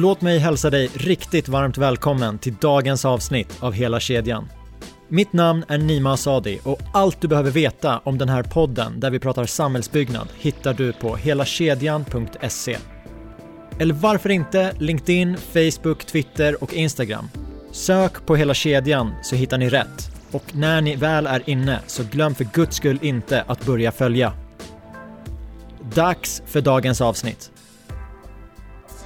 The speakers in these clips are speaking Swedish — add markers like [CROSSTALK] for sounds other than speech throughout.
Låt mig hälsa dig riktigt varmt välkommen till dagens avsnitt av Hela kedjan. Mitt namn är Nima Asadi och allt du behöver veta om den här podden där vi pratar samhällsbyggnad hittar du på helakedjan.se. Eller varför inte LinkedIn, Facebook, Twitter och Instagram. Sök på Hela kedjan så hittar ni rätt. Och när ni väl är inne så glöm för guds skull inte att börja följa. Dags för dagens avsnitt.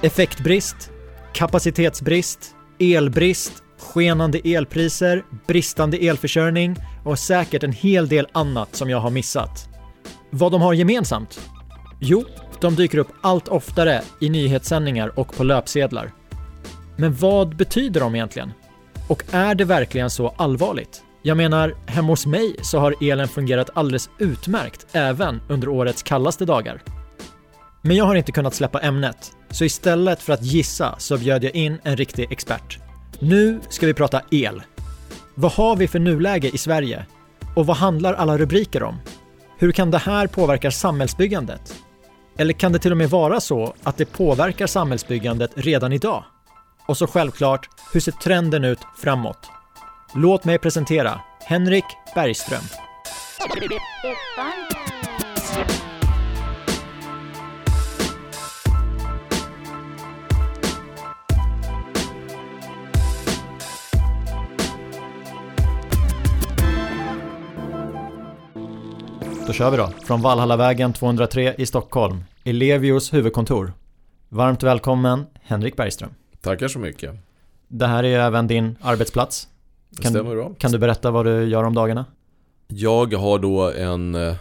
Effektbrist, kapacitetsbrist, elbrist, skenande elpriser, bristande elförsörjning och säkert en hel del annat som jag har missat. Vad de har gemensamt? Jo, de dyker upp allt oftare i nyhetssändningar och på löpsedlar. Men vad betyder de egentligen? Och är det verkligen så allvarligt? Jag menar, hemma hos mig så har elen fungerat alldeles utmärkt även under årets kallaste dagar. Men jag har inte kunnat släppa ämnet, så istället för att gissa så bjöd jag in en riktig expert. Nu ska vi prata el. Vad har vi för nuläge i Sverige? Och vad handlar alla rubriker om? Hur kan det här påverka samhällsbyggandet? Eller kan det till och med vara så att det påverkar samhällsbyggandet redan idag? Och så självklart, hur ser trenden ut framåt? Låt mig presentera Henrik Bergström. Då kör vi då, från Valhallavägen 203 i Stockholm, Elevios huvudkontor. Varmt välkommen Henrik Bergström. Tackar så mycket. Det här är även din arbetsplats. Det Kan, stämmer bra. kan du berätta vad du gör om dagarna? Jag har då en eh,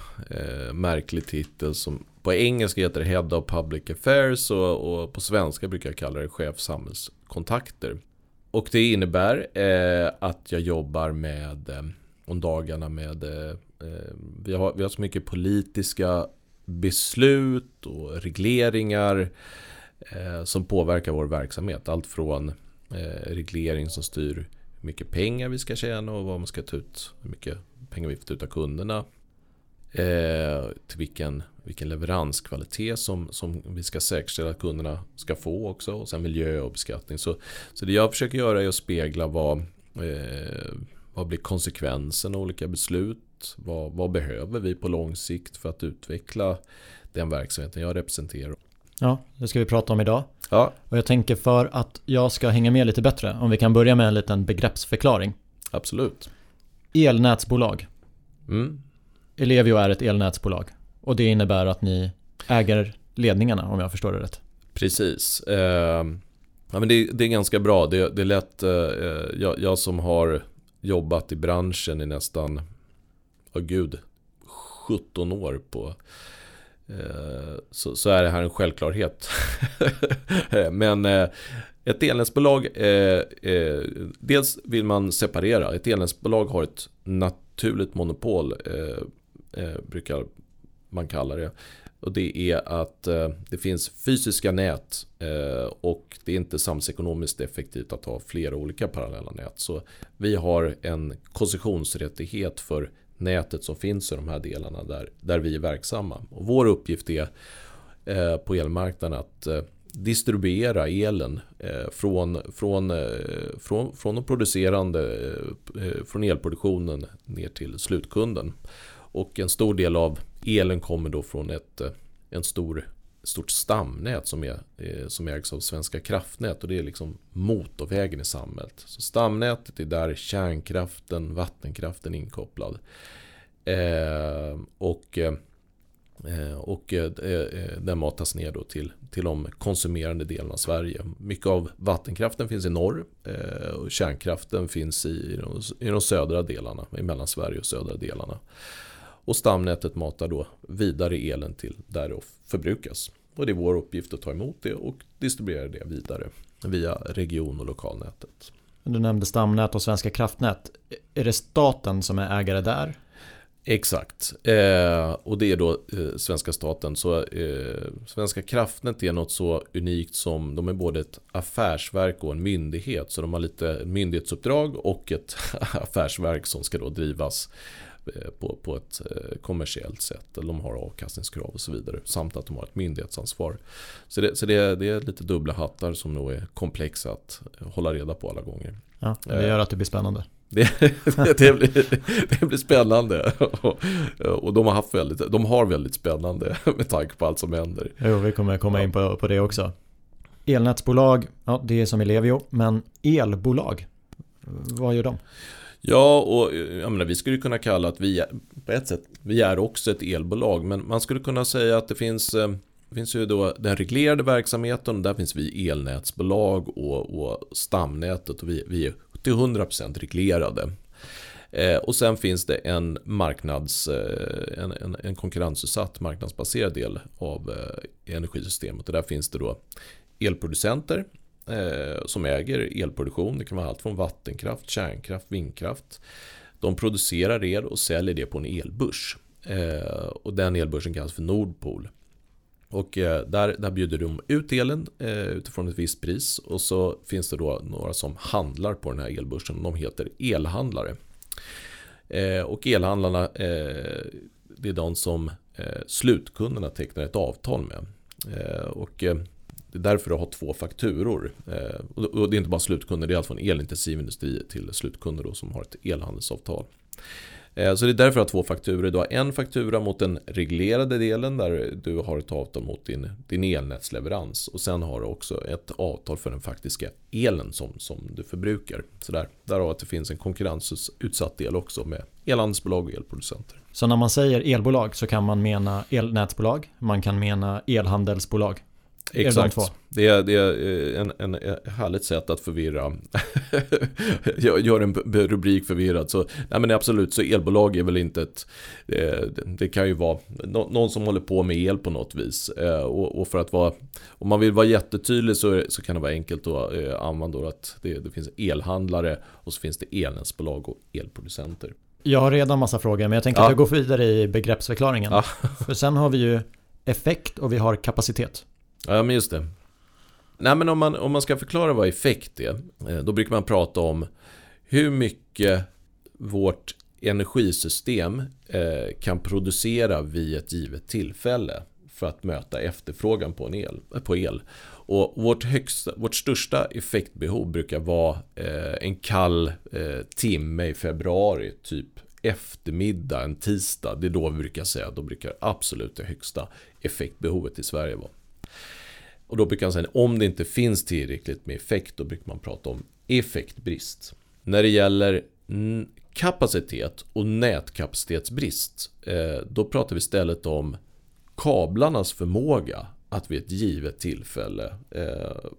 märklig titel som på engelska heter Head of Public Affairs och, och på svenska brukar jag kalla det chef samhällskontakter. Och det innebär eh, att jag jobbar med eh, om dagarna med eh, Ehm, vi, har, vi har så mycket politiska beslut och regleringar eh, som påverkar vår verksamhet. Allt från eh, reglering som styr hur mycket pengar vi ska tjäna och vad man ska ta ut, hur mycket pengar vi får ta ut av kunderna. Eh, till vilken, vilken leveranskvalitet som, som vi ska säkerställa att kunderna ska få också. Och sen miljö och beskattning. Så, så det jag försöker göra är att spegla vad, eh, vad blir konsekvensen av olika beslut. Vad, vad behöver vi på lång sikt för att utveckla den verksamheten jag representerar. Ja, det ska vi prata om idag. Ja, Och jag tänker för att jag ska hänga med lite bättre, om vi kan börja med en liten begreppsförklaring. absolut. Elnätsbolag. Mm. Ellevio är ett elnätsbolag. Och det innebär att ni äger ledningarna, om jag förstår det rätt. Precis. Eh, ja, men det, det är ganska bra. Det, det är lätt. Eh, jag, jag som har jobbat i branschen i nästan, oh gud, 17 år på eh, så, så är det här en självklarhet. [LAUGHS] Men eh, ett elnätsbolag, eh, eh, dels vill man separera. Ett elnätsbolag har ett naturligt monopol, eh, eh, brukar man kalla det. Och det är att eh, det finns fysiska nät eh, och det är inte samhällsekonomiskt effektivt att ha flera olika parallella nät. Så vi har en koncessionsrättighet för nätet som finns i de här delarna där, där vi är verksamma. Och vår uppgift är eh, på elmarknaden att eh, distribuera elen eh, från, från, eh, från, från de producerande, eh, från elproduktionen ner till slutkunden. Och en stor del av elen kommer då från ett en stor, stort stamnät som, är, som ägs av Svenska kraftnät och det är liksom motorvägen i samhället. Så stamnätet är där kärnkraften, vattenkraften är inkopplad. Eh, och eh, och eh, eh, den matas ner då till, till de konsumerande delarna av Sverige. Mycket av vattenkraften finns i norr eh, och kärnkraften finns i, i, de, i de södra delarna, i Mellansverige och södra delarna. Och stamnätet matar då vidare elen till där det förbrukas. Och det är vår uppgift att ta emot det och distribuera det vidare via region och lokalnätet. Du nämnde stamnät och Svenska kraftnät. Är det staten som är ägare där? Exakt. Eh, och det är då eh, svenska staten. Så eh, Svenska kraftnät är något så unikt som de är både ett affärsverk och en myndighet. Så de har lite myndighetsuppdrag och ett [LAUGHS] affärsverk som ska då drivas eh, på, på ett eh, kommersiellt sätt. Eller de har avkastningskrav och så vidare. Samt att de har ett myndighetsansvar. Så det, så det, det är lite dubbla hattar som nog är komplexa att hålla reda på alla gånger. Ja, det gör att det blir spännande. Det, [LAUGHS] det, blir, det blir spännande. Och, och de, har haft väldigt, de har väldigt spännande med tanke på allt som händer. Jo, vi kommer komma in på, på det också. Elnätsbolag, ja det är som Ellevio, men elbolag, vad gör de? Ja, och jag menar, vi skulle kunna kalla att vi på ett sätt, vi är också ett elbolag, men man skulle kunna säga att det finns eh, det finns ju då den reglerade verksamheten, där finns vi elnätsbolag och, och stamnätet och vi, vi är till 100% reglerade. Eh, och sen finns det en, marknads, eh, en, en, en konkurrensutsatt marknadsbaserad del av eh, energisystemet. Och där finns det då elproducenter eh, som äger elproduktion. Det kan vara allt från vattenkraft, kärnkraft, vindkraft. De producerar el och säljer det på en elbörs. Eh, och den elbörsen kallas för Nordpol. Och eh, där, där bjuder de ut elen eh, utifrån ett visst pris. Och så finns det då några som handlar på den här elbörsen. De heter elhandlare. Eh, och elhandlarna det är de som slutkunderna tecknar ett avtal med. Och det är därför du har två fakturor. Och det är inte bara slutkunder, det är allt från elintensiv industri till slutkunder då, som har ett elhandelsavtal. Eh, så det är därför du har två fakturor. Du har en faktura mot den reglerade delen där du har ett avtal mot din, din elnätsleverans. Och sen har du också ett avtal för den faktiska elen som, som du förbrukar. Så där, därav att det finns en konkurrensutsatt del också med elhandelsbolag och elproducenter. Så när man säger elbolag så kan man mena elnätsbolag, man kan mena elhandelsbolag? Exakt. Det är, det är en, en, en härligt sätt att förvirra. [LAUGHS] Gör en rubrik förvirrad. Så, nej men absolut, så elbolag är väl inte ett... Det, det kan ju vara någon som håller på med el på något vis. Eh, och, för att vara... Om man vill vara jättetydlig så, så kan det vara enkelt att eh, använda att det, det finns elhandlare och så finns det elnätsbolag och elproducenter. Jag har redan massa frågor men jag tänker ja. att jag går vidare i begreppsförklaringen. Ja. För sen har vi ju effekt och vi har kapacitet. Ja, men just det. Nej, men om man, om man ska förklara vad effekt är, eh, då brukar man prata om hur mycket vårt energisystem eh, kan producera vid ett givet tillfälle för att möta efterfrågan på, en el, på el. Och vårt, högsta, vårt största effektbehov brukar vara eh, en kall timme i februari, typ eftermiddag, en tisdag. Det är då vi brukar säga, att då brukar absolut det högsta effektbehovet i Sverige vara. Och då brukar man säga om det inte finns tillräckligt med effekt, då brukar man prata om effektbrist. När det gäller kapacitet och nätkapacitetsbrist, eh, då pratar vi istället om kablarnas förmåga att vid ett givet tillfälle eh,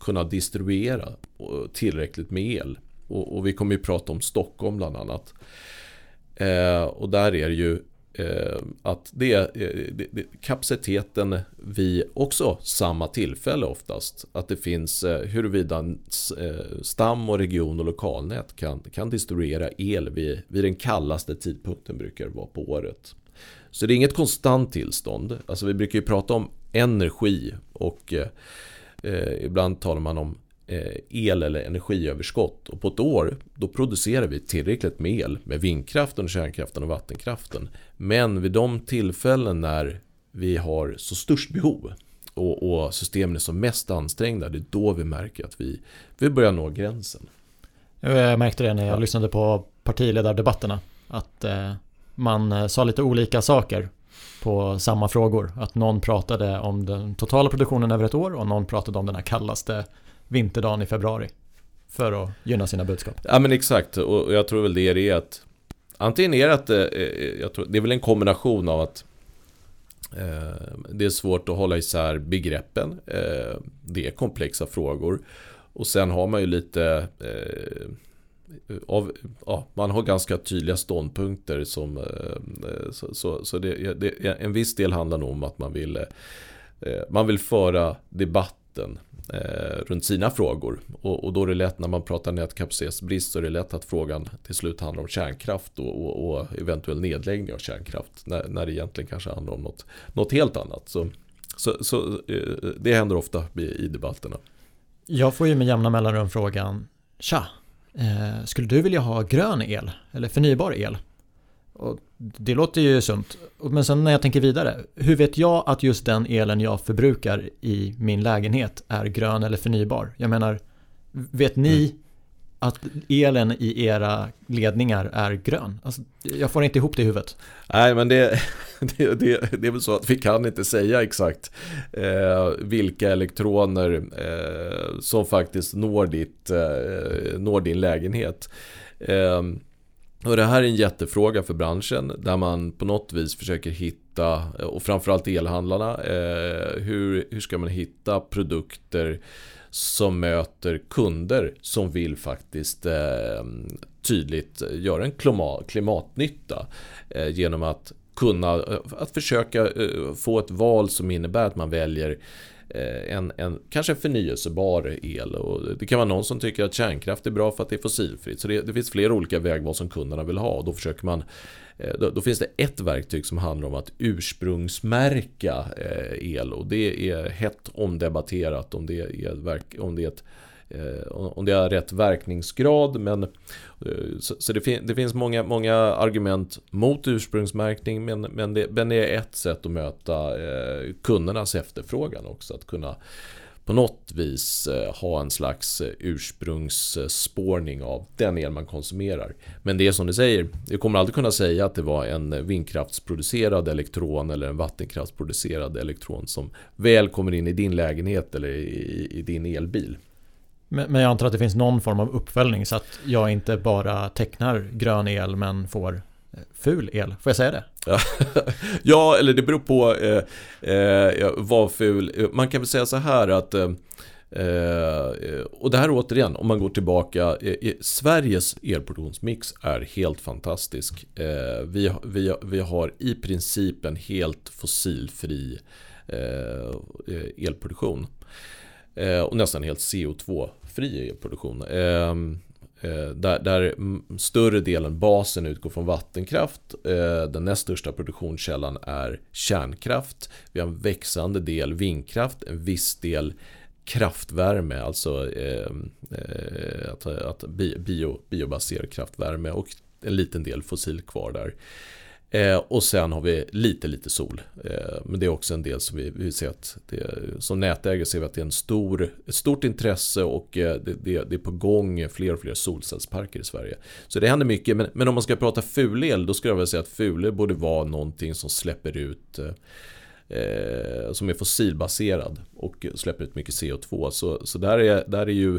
kunna distribuera eh, tillräckligt med el. Och, vi kommer ju prata om Stockholm bland annat. Och där är det ju Eh, att det, är det, det, kapaciteten vid också samma tillfälle oftast. Att det finns eh, huruvida eh, stam och region och lokalnät kan, kan distribuera el vid, vid den kallaste tidpunkten brukar det vara på året. Så det är inget konstant tillstånd. Alltså vi brukar ju prata om energi och eh, ibland talar man om el eller energiöverskott. Och på ett år då producerar vi tillräckligt med el med vindkraften, kärnkraften och vattenkraften. Men vid de tillfällen när vi har så störst behov och, och systemen är som mest ansträngda, det är då vi märker att vi, vi börjar nå gränsen. Jag märkte det när jag ja. lyssnade på partiledardebatterna. Att eh, man eh, sa lite olika saker på samma frågor. Att någon pratade om den totala produktionen över ett år och någon pratade om den här kallaste vinterdagen i februari. För att gynna sina budskap. Ja men exakt och jag tror väl det är att Antingen är det att eh, eh, jag tror, det är väl en kombination av att eh, Det är svårt att hålla isär begreppen eh, Det är komplexa frågor Och sen har man ju lite eh, av, ja, man har ganska tydliga ståndpunkter som eh, så, så, så det, det, en viss del handlar nog om att man vill eh, man vill föra debatten eh, runt sina frågor. Och, och, då är det lätt när man pratar nätkapacitetsbrist så är det lätt att frågan till slut handlar om kärnkraft och, och, och eventuell nedläggning av kärnkraft. När, när det egentligen kanske handlar om något, något helt annat. Så, så, så eh, det händer ofta i, i debatterna. Jag får ju med jämna mellanrum frågan Tja, eh, skulle du vilja ha grön el eller förnybar el? Och det låter ju sunt. Men sen när jag tänker vidare, hur vet jag att just den elen jag förbrukar i min lägenhet är grön eller förnybar? Jag menar, vet ni mm. att elen i era ledningar är grön? Alltså, jag får inte ihop det i huvudet. Nej, men det, [LAUGHS] det, det, det är väl så att vi kan inte säga exakt eh, vilka elektroner eh, som faktiskt når, ditt, eh, når din lägenhet. Och det här är en jättefråga för branschen där man på något vis försöker hitta, och framförallt elhandlarna, eh, hur, hur ska man hitta produkter som möter kunder som vill faktiskt eh, tydligt göra en klimat, klimatnytta eh, genom att kunna eh, att försöka eh, få ett val som innebär att man väljer Eh, Eh, en, en, kanske en förnyelsebar el. Och det kan vara någon som tycker att kärnkraft är bra för att det är fossilfritt. Så det, det finns flera olika vägval som kunderna vill ha. Och då försöker man eh, då, då, finns det ett verktyg som handlar om att ursprungsmärka eh, el och det är hett omdebatterat om det är, om det är ett Eh, om det har rätt verkningsgrad. Men, eh, så, så det, fin det, finns många, många argument mot ursprungsmärkning men, men, det, men det är ett sätt att möta eh, kundernas efterfrågan också. Att kunna på något vis ha en slags ursprungsspårning av den el man konsumerar. Men det är som du säger, du kommer aldrig kunna säga att det var en vindkraftsproducerad elektron eller en vattenkraftsproducerad elektron som väl kommer in i din lägenhet eller i, i din elbil. Men jag antar att det finns någon form av uppföljning så att jag inte bara tecknar grön el men får eh, ful el. Får jag säga det? [LAUGHS] ja, eller det beror på eh, eh, vad ful... Eh, man kan väl säga så här att eh, eh, och det här återigen, om man går tillbaka. Eh, Sveriges elproduktionsmix är helt fantastisk. Eh, vi, vi, vi har i princip en helt fossilfri elproduktion. och nästan helt CO2 fri elproduktion. Ehm, eh, där, där, större delen, basen, utgår från vattenkraft. Eh, den näst största produktionskällan är kärnkraft. Vi har en växande del vindkraft, en viss del kraftvärme, alltså ehm, eh, att, att bio, biobaserad kraftvärme och en liten del fossil kvar där. Eh, och sen har vi lite, lite sol. Eh, men det är också en del som vi, vi ser att det, som nätägare ser vi att det är en stor, ett stort intresse och eh, det, det, det, är på gång fler och fler solcellsparker i Sverige. Så det händer mycket. Men, men om man ska prata fulel, då skulle jag vilja säga att fulel borde vara någonting som släpper ut eh, eh som är fossilbaserad och släpper ut mycket CO2. Så, så där, är, där är ju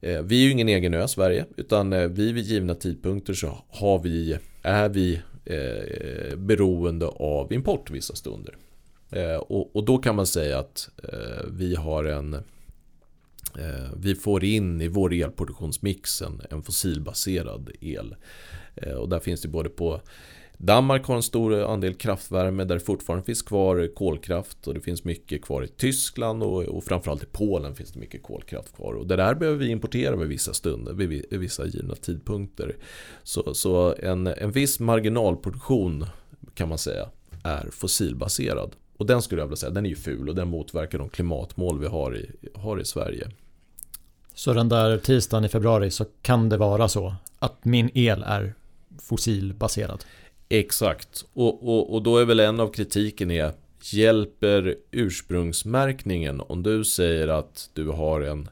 eh, vi är ju ingen egen ö, Sverige, utan vi vid givna tidpunkter så har vi, är vi eh, beroende av import vissa stunder. Eh, och, och, då kan man säga att eh, vi har en eh, vi får in i vår elproduktionsmix en, en fossilbaserad el. Eh, och där finns det både på Danmark har en stor andel kraftvärme där det fortfarande finns kvar kolkraft och det finns mycket kvar i Tyskland och, och framförallt i Polen finns det mycket kolkraft kvar. Och det där behöver vi importera vid vissa stunder, vid, vissa givna tidpunkter. Så, så en, en viss marginalproduktion kan man säga är fossilbaserad. Och den skulle jag vilja säga, den är ju ful och den motverkar de klimatmål vi har i, har i Sverige. Så den där tisdagen i februari så kan det vara så att min el är fossilbaserad? Exakt, och, och, och då är väl en av kritiken är Hjälper ursprungsmärkningen om du säger att du har en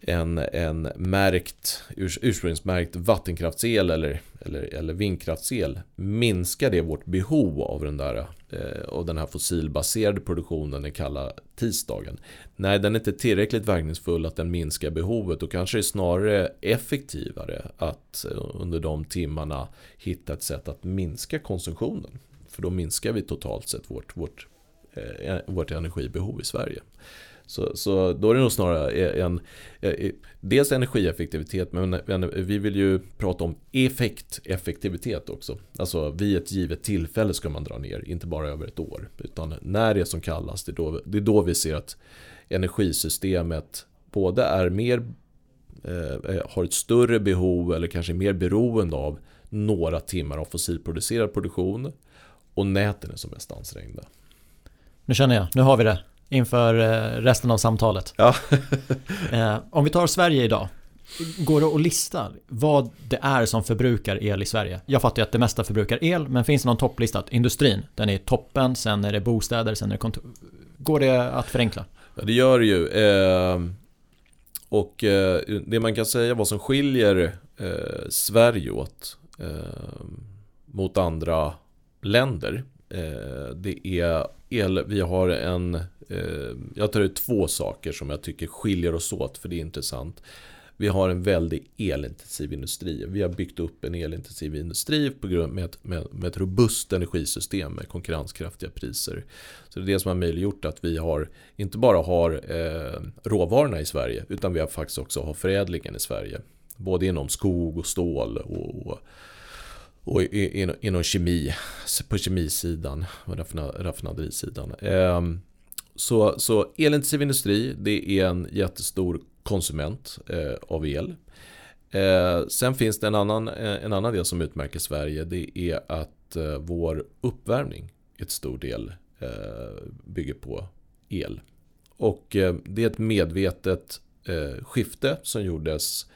en, en märkt, urs, ursprungsmärkt vattenkraftsel eller, eller, eller vindkraftsel minskar det vårt behov av den där eh, och den här fossilbaserade produktionen den kalla tisdagen. Nej, den är inte tillräckligt verkningsfull att den minskar behovet och kanske är snarare effektivare att eh, under de timmarna hitta ett sätt att minska konsumtionen. För då minskar vi totalt sett vårt, vårt, eh, vårt energibehov i Sverige. Så, så då är det nog snarare e- en, e- e- dels energieffektivitet men, vi vill ju prata om effekteffektivitet också. Alltså vid ett givet tillfälle ska man dra ner, inte bara över ett år. Utan när det är som kallast, det är då, det är då vi ser att energisystemet både är mer eh, eh har ett större behov eller kanske mer beroende av några timmar av fossilproducerad produktion och näten är som mest ansträngda. Nu känner jag, nu har vi det inför eh, resten av samtalet. Ja. [LAUGHS] Eh, om vi tar Sverige idag. Går det att lista vad det är som förbrukar el i Sverige? Jag fattar ju att det mesta förbrukar el, men finns det någon topplista? Industrin, den är toppen, sen är det bostäder, sen är det kontor. Går det att förenkla? Ja, det gör det ju. Eh, och det man kan säga vad som skiljer Sverige åt mot andra länder. Eh, det är el, vi har en, eh, jag tar ut två saker som jag tycker skiljer oss åt för det är intressant. Vi har en väldigt elintensiv industri. Vi har byggt upp en elintensiv industri på grund med ett, med, med ett robust energisystem med konkurrenskraftiga priser. Så det är det som har möjliggjort att vi har inte bara har eh, råvarorna i Sverige utan vi har faktiskt också har förädlingen i Sverige. Både inom skog och stål och, och och inom kemi, på kemisidan och raffinaderisidan. Ehm, så, så elintensiv industri, det är en jättestor konsument eh, av el. Eh, sen finns det en annan, eh, en annan del som utmärker Sverige. Det är att vår uppvärmning ett stor del bygger på el. Och det är ett medvetet skifte som gjordes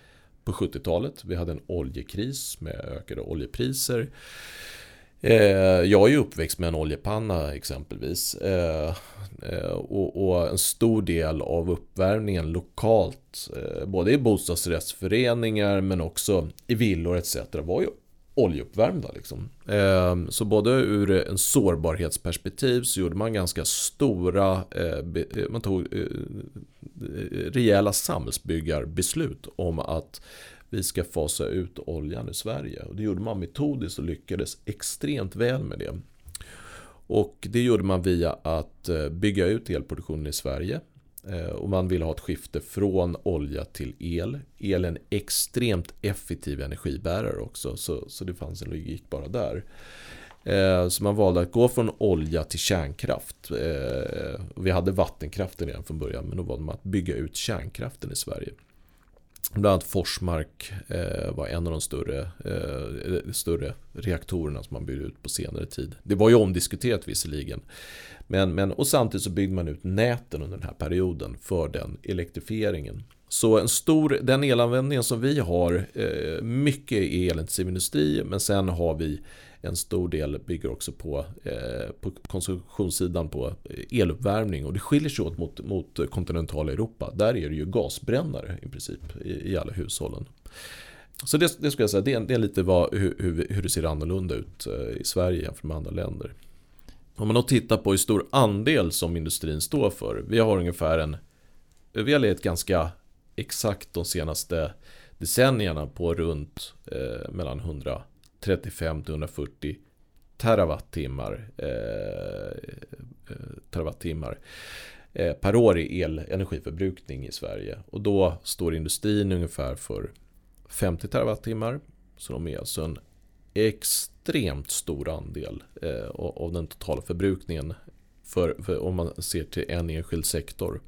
på 70-talet. Vi hade en oljekris med ökade oljepriser. Eh, jag är ju uppväxt med en oljepanna exempelvis. Eh, eh, och en stor del av uppvärmningen lokalt, både i bostadsrättsföreningar men också i villor etc. var ju oljeuppvärmda. Liksom. Så både ur en sårbarhetsperspektiv så gjorde man ganska stora, man tog Eh, rejäla samhällsbyggarbeslut om att vi ska fasa ut oljan i Sverige. Och det gjorde man metodiskt och lyckades extremt väl med det. Och det gjorde man via att eh, bygga ut elproduktionen i Sverige. Eh, och man ville ha ett skifte från olja till el. El är en extremt effektiv energibärare också. Så, så det fanns en logik bara där. Eh, så man valde att gå från olja till kärnkraft. Eh, vi hade vattenkraften redan från början men då valde man att bygga ut kärnkraften i Sverige. Bland annat Forsmark eh, var en av de större, eh, större reaktorerna som man byggde ut på senare tid. Det var ju omdiskuterat visserligen. Men, men, och samtidigt så byggde man ut näten under den här perioden för den elektrifieringen. Så en stor, den elanvändningen som vi har, eh, mycket är elintensiv industri men sen har vi en stor del bygger också på, eh, på konsumtionssidan på eh, eluppvärmning och det skiljer sig åt mot, mot kontinentala Europa. Där är det ju gasbrännare i princip i, i alla hushållen. Så det, det skulle jag säga, det är, det är lite vad, hur, hur, det ser annorlunda ut eh, i Sverige jämfört med andra länder. Om man då tittar på hur stor andel som industrin står för. Vi har ungefär en, vi har legat ganska exakt de senaste decennierna på runt eh, mellan 100 35-140 terawattimmar, eh, eh terawattimmar eh, per år i elenergiförbrukning i Sverige. Och då står industrin ungefär för 50 terawattimmar. Så de är alltså en extremt stor andel eh, av den totala förbrukningen för, för, om man ser till en enskild sektor.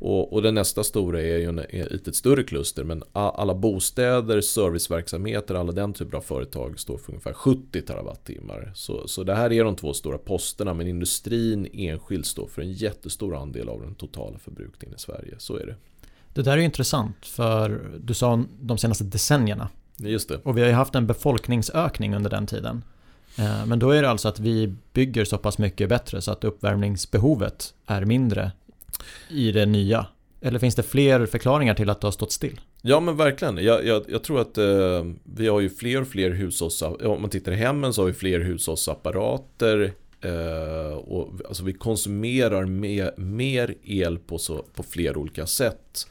Och, och den nästa stora är ju en, ett, ett större kluster men alla bostäder, serviceverksamheter, alla den typen av företag står för ungefär 70 terawattimmar. Så, så det här är de två stora posterna men industrin enskilt står för en jättestor andel av den totala förbrukningen i Sverige. Så är det. Det där är intressant för du sa de senaste decennierna. Just det. Och vi har ju haft en befolkningsökning under den tiden. Eh, men då är det alltså att vi bygger så pass mycket bättre så att uppvärmningsbehovet är mindre i det nya? Eller finns det fler förklaringar till att det har stått still? Ja men verkligen. Jag, jag, jag tror att eh, vi har ju fler och fler hushållsapparater. Om man tittar i hemmen så har vi fler hushållsapparater. Eh, och, alltså vi konsumerar mer, mer el på, så, på fler olika sätt.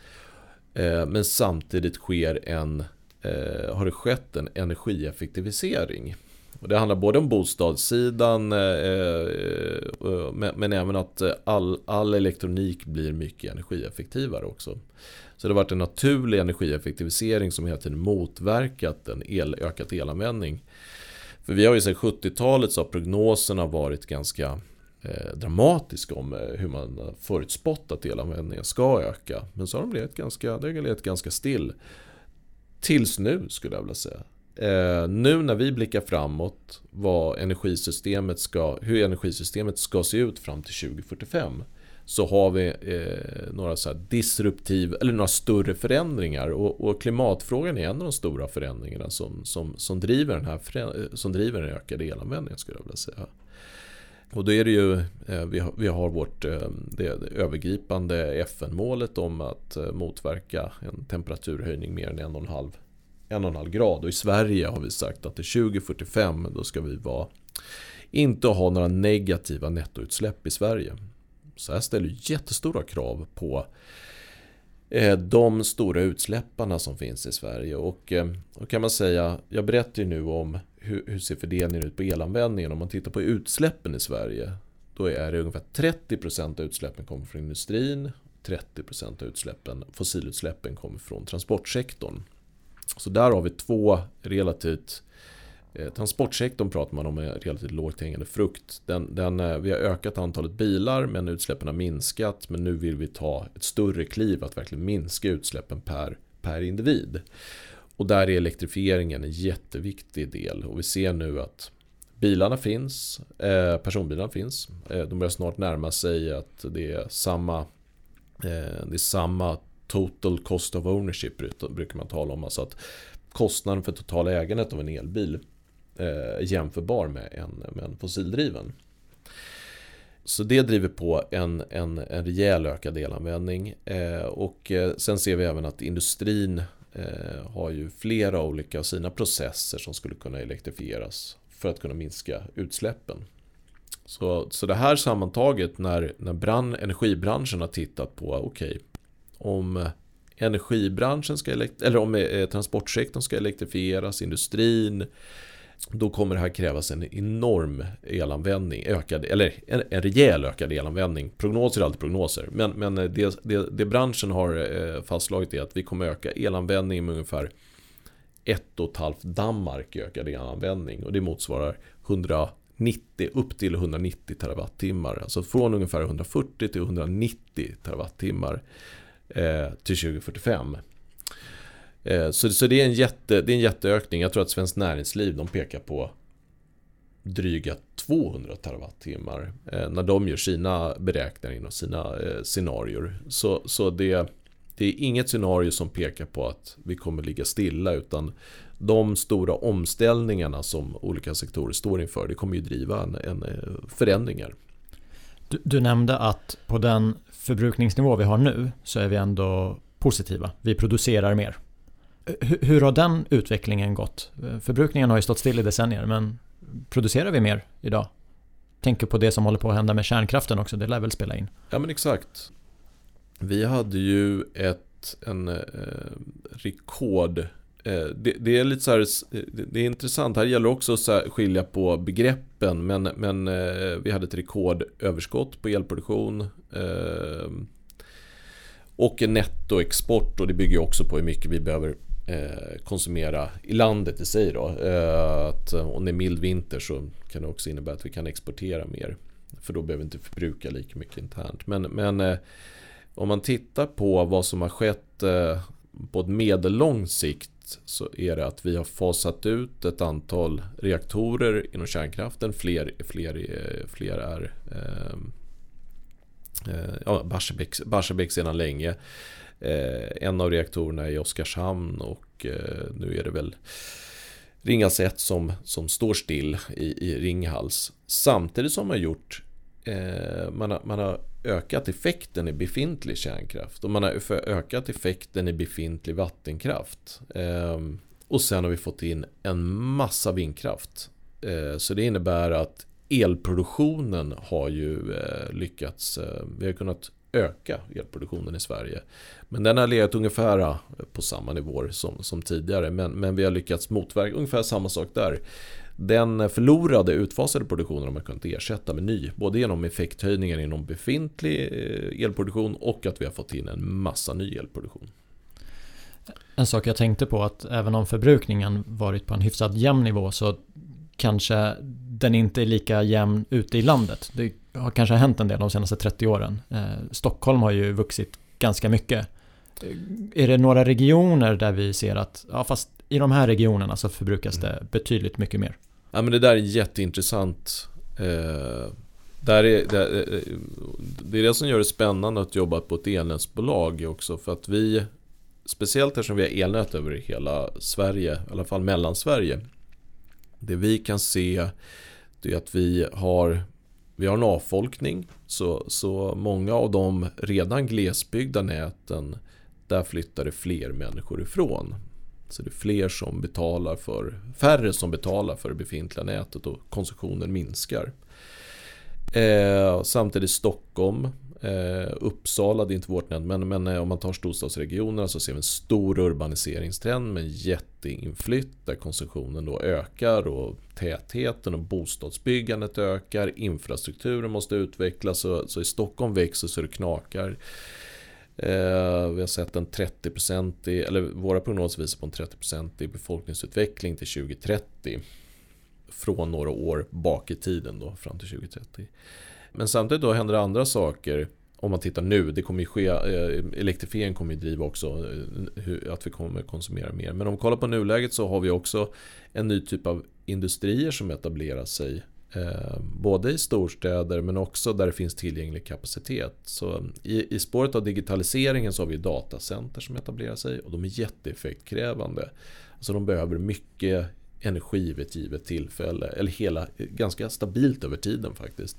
Eh, men samtidigt sker en, eh, har det skett en energieffektivisering. Och det handlar både om bostadssidan eh, eh, eh, men, även att all, all elektronik blir mycket energieffektivare också. Så det har varit en naturlig energieffektivisering som hela tiden motverkat en el, ökad elanvändning. För vi har ju sedan 70-talet så har prognoserna varit ganska dramatiska om hur man förutspått att elanvändningen ska öka. Men så har de legat ganska, det har ganska still. Tills nu skulle jag vilja säga. Eh, nu när vi blickar framåt vad energisystemet ska, hur energisystemet ska se ut fram till 2045 så har vi eh, några så disruptiv eller några större förändringar och, och, klimatfrågan är en av de stora förändringarna som, som, som, driver, den här, eh, som driver den ökade elanvändningen skulle jag vilja säga. Och då är det ju, eh, vi har, vi har vårt eh, det, det övergripande FN-målet om att eh, motverka en temperaturhöjning mer än 1,5 och en halv en och en halv grad och i Sverige har vi sagt att till 2045 då ska vi vara inte ha några negativa nettoutsläpp i Sverige. Så här ställer jättestora krav på eh, de stora utsläpparna som finns i Sverige. Och eh, då kan man säga, jag berättar ju nu om hur, hur ser fördelningen ut på elanvändningen. Om man tittar på utsläppen i Sverige då är det ungefär 30% av utsläppen kommer från industrin 30% av utsläppen, fossilutsläppen kommer från transportsektorn. Så där har vi två relativt eh, transportsektorn pratar man om är relativt lågt hängande frukt. Den, den, eh, vi har ökat antalet bilar men utsläppen har minskat. Men nu vill vi ta ett större kliv att verkligen minska utsläppen per, per individ. Och där är elektrifieringen en jätteviktig del. Och vi ser nu att bilarna finns, eh, personbilarna finns. Eh, de börjar snart närma sig att det är samma, eh, det är samma total cost of ownership brukar man tala om. Alltså att kostnaden för totala ägandet av en elbil eh, är jämförbar med en, med en fossildriven. Så det driver på en, en, en rejäl ökad elanvändning. Eh, och eh, sen ser vi även att industrin eh, har ju flera olika av sina processer som skulle kunna elektrifieras för att kunna minska utsläppen. Så, så det här sammantaget när, när brand, energibranschen har tittat på, okej, okay, om eh, energibranschen ska eller om eh, transportsektorn ska elektrifieras, industrin, då kommer det här krävas en enorm elanvändning, ökad, eller en, en rejäl ökad elanvändning. Prognoser är alltid prognoser, men, men eh, det, det, det branschen har eh, fastslagit är att vi kommer öka elanvändningen med ungefär ett och ett halvt Danmark i ökad elanvändning och det motsvarar 190 upp till 190 terawattimmar. Alltså från ungefär 140 till 190 terawattimmar Eh, till 2045. Eh, så, så det, är en jätte, det är en jätteökning. Jag tror att Svenskt Näringsliv de pekar på dryga 200 terawattimmar eh, när de gör sina beräkningar inom sina scenarier. Så, så det, det är inget scenario som pekar på att vi kommer ligga stilla utan de stora omställningarna som olika sektorer står inför det kommer ju driva en, en förändringar. Du, du nämnde att på den förbrukningsnivå vi har nu så är vi ändå positiva. Vi producerar mer. Hur har den utvecklingen gått? Förbrukningen har ju stått still i decennier men producerar vi mer idag? Tänker på det som håller på att hända med kärnkraften också, det lär väl spela in? Ja men exakt. Vi hade ju ett en, eh, rekord Eh, det, det, är lite så här, eh, det är intressant. Här gäller också att skilja på begreppen. Men, men eh, vi hade ett rekordöverskott på elproduktion. Och en nettoexport och det bygger också på hur mycket vi behöver konsumera i landet i sig. Då. Att om det är mild vinter så kan det också innebära att vi kan exportera mer. För då behöver vi inte förbruka lika mycket internt. Men, men om man tittar på vad som har skett på ett medellång sikt så är det att vi har fasat ut ett antal reaktorer inom kärnkraften. Fler, fler, fler är ehm, eh, ja, Barsebäck, Barsebäck sedan länge. Eh, en av reaktorerna är i Oskarshamn och eh, nu är det väl Ringhals 1 som, som står still i, i Ringhals. Samtidigt som man har gjort eh, man, har, man har ökat effekten i befintlig kärnkraft och man har ökat effekten i befintlig vattenkraft. Ehm, och sen har vi fått in en massa vindkraft. Eh, så det innebär att elproduktionen har ju eh, lyckats. Eh, vi har kunnat öka elproduktionen i Sverige. Men den har legat ungefär på samma nivåer som, som tidigare. Men, men vi har lyckats motverka ungefär samma sak där. Den förlorade utfasade produktionen har man kunnat ersätta med ny. Både genom effekthöjningar inom befintlig eh, elproduktion och att vi har fått in en massa ny elproduktion. En sak jag tänkte på att även om förbrukningen varit på en hyfsat jämn nivå så kanske den inte är lika jämn ute i landet. Det har kanske hänt en del de senaste 30 åren. Eh, Stockholm har ju vuxit ganska mycket. Är det några regioner där vi ser att, ja fast i de här regionerna så förbrukas det betydligt mycket mer? Ja men det där är jätteintressant. Eh, Där är, det, eh, det är det som gör det spännande att jobba på ett elnätsbolag också. För att vi, speciellt eftersom vi har elnät över hela Sverige, i alla fall Mellansverige. Det vi kan se det är att vi har, vi har en avfolkning. Så, så många av de redan glesbyggda näten, där flyttar det fler människor ifrån. Så det är fler som betalar för, färre som betalar för det befintliga nätet och konsumtionen minskar. Eh, samtidigt Stockholm, eh, Uppsala, det är inte vårt nät, men, men eh, om man tar storstadsregionerna så ser vi en stor urbaniseringstrend med jätteinflytt där konsumtionen då ökar och tätheten och bostadsbyggandet ökar, infrastrukturen måste utvecklas så, så i Stockholm växer så det knakar. Eh, vi har sett en 30% eller våra prognoser visar på en 30% befolkningsutveckling till 2030 från några år bak i tiden då, fram till 2030. Men samtidigt då händer det andra saker. Om man tittar nu, det kommer ju ske, eh, elektrifiering kommer ju driva också eh, att vi kommer konsumera mer. Men om vi kollar på nuläget så har vi också en ny typ av industrier som etablerar sig Eh, både i storstäder men också där det finns tillgänglig kapacitet. Så i, i spåret av digitaliseringen så har vi datacenter som etablerar sig och de är jätteeffektkrävande. Alltså de behöver mycket energi vid ett givet tillfälle. Eller hela, ganska stabilt över tiden faktiskt.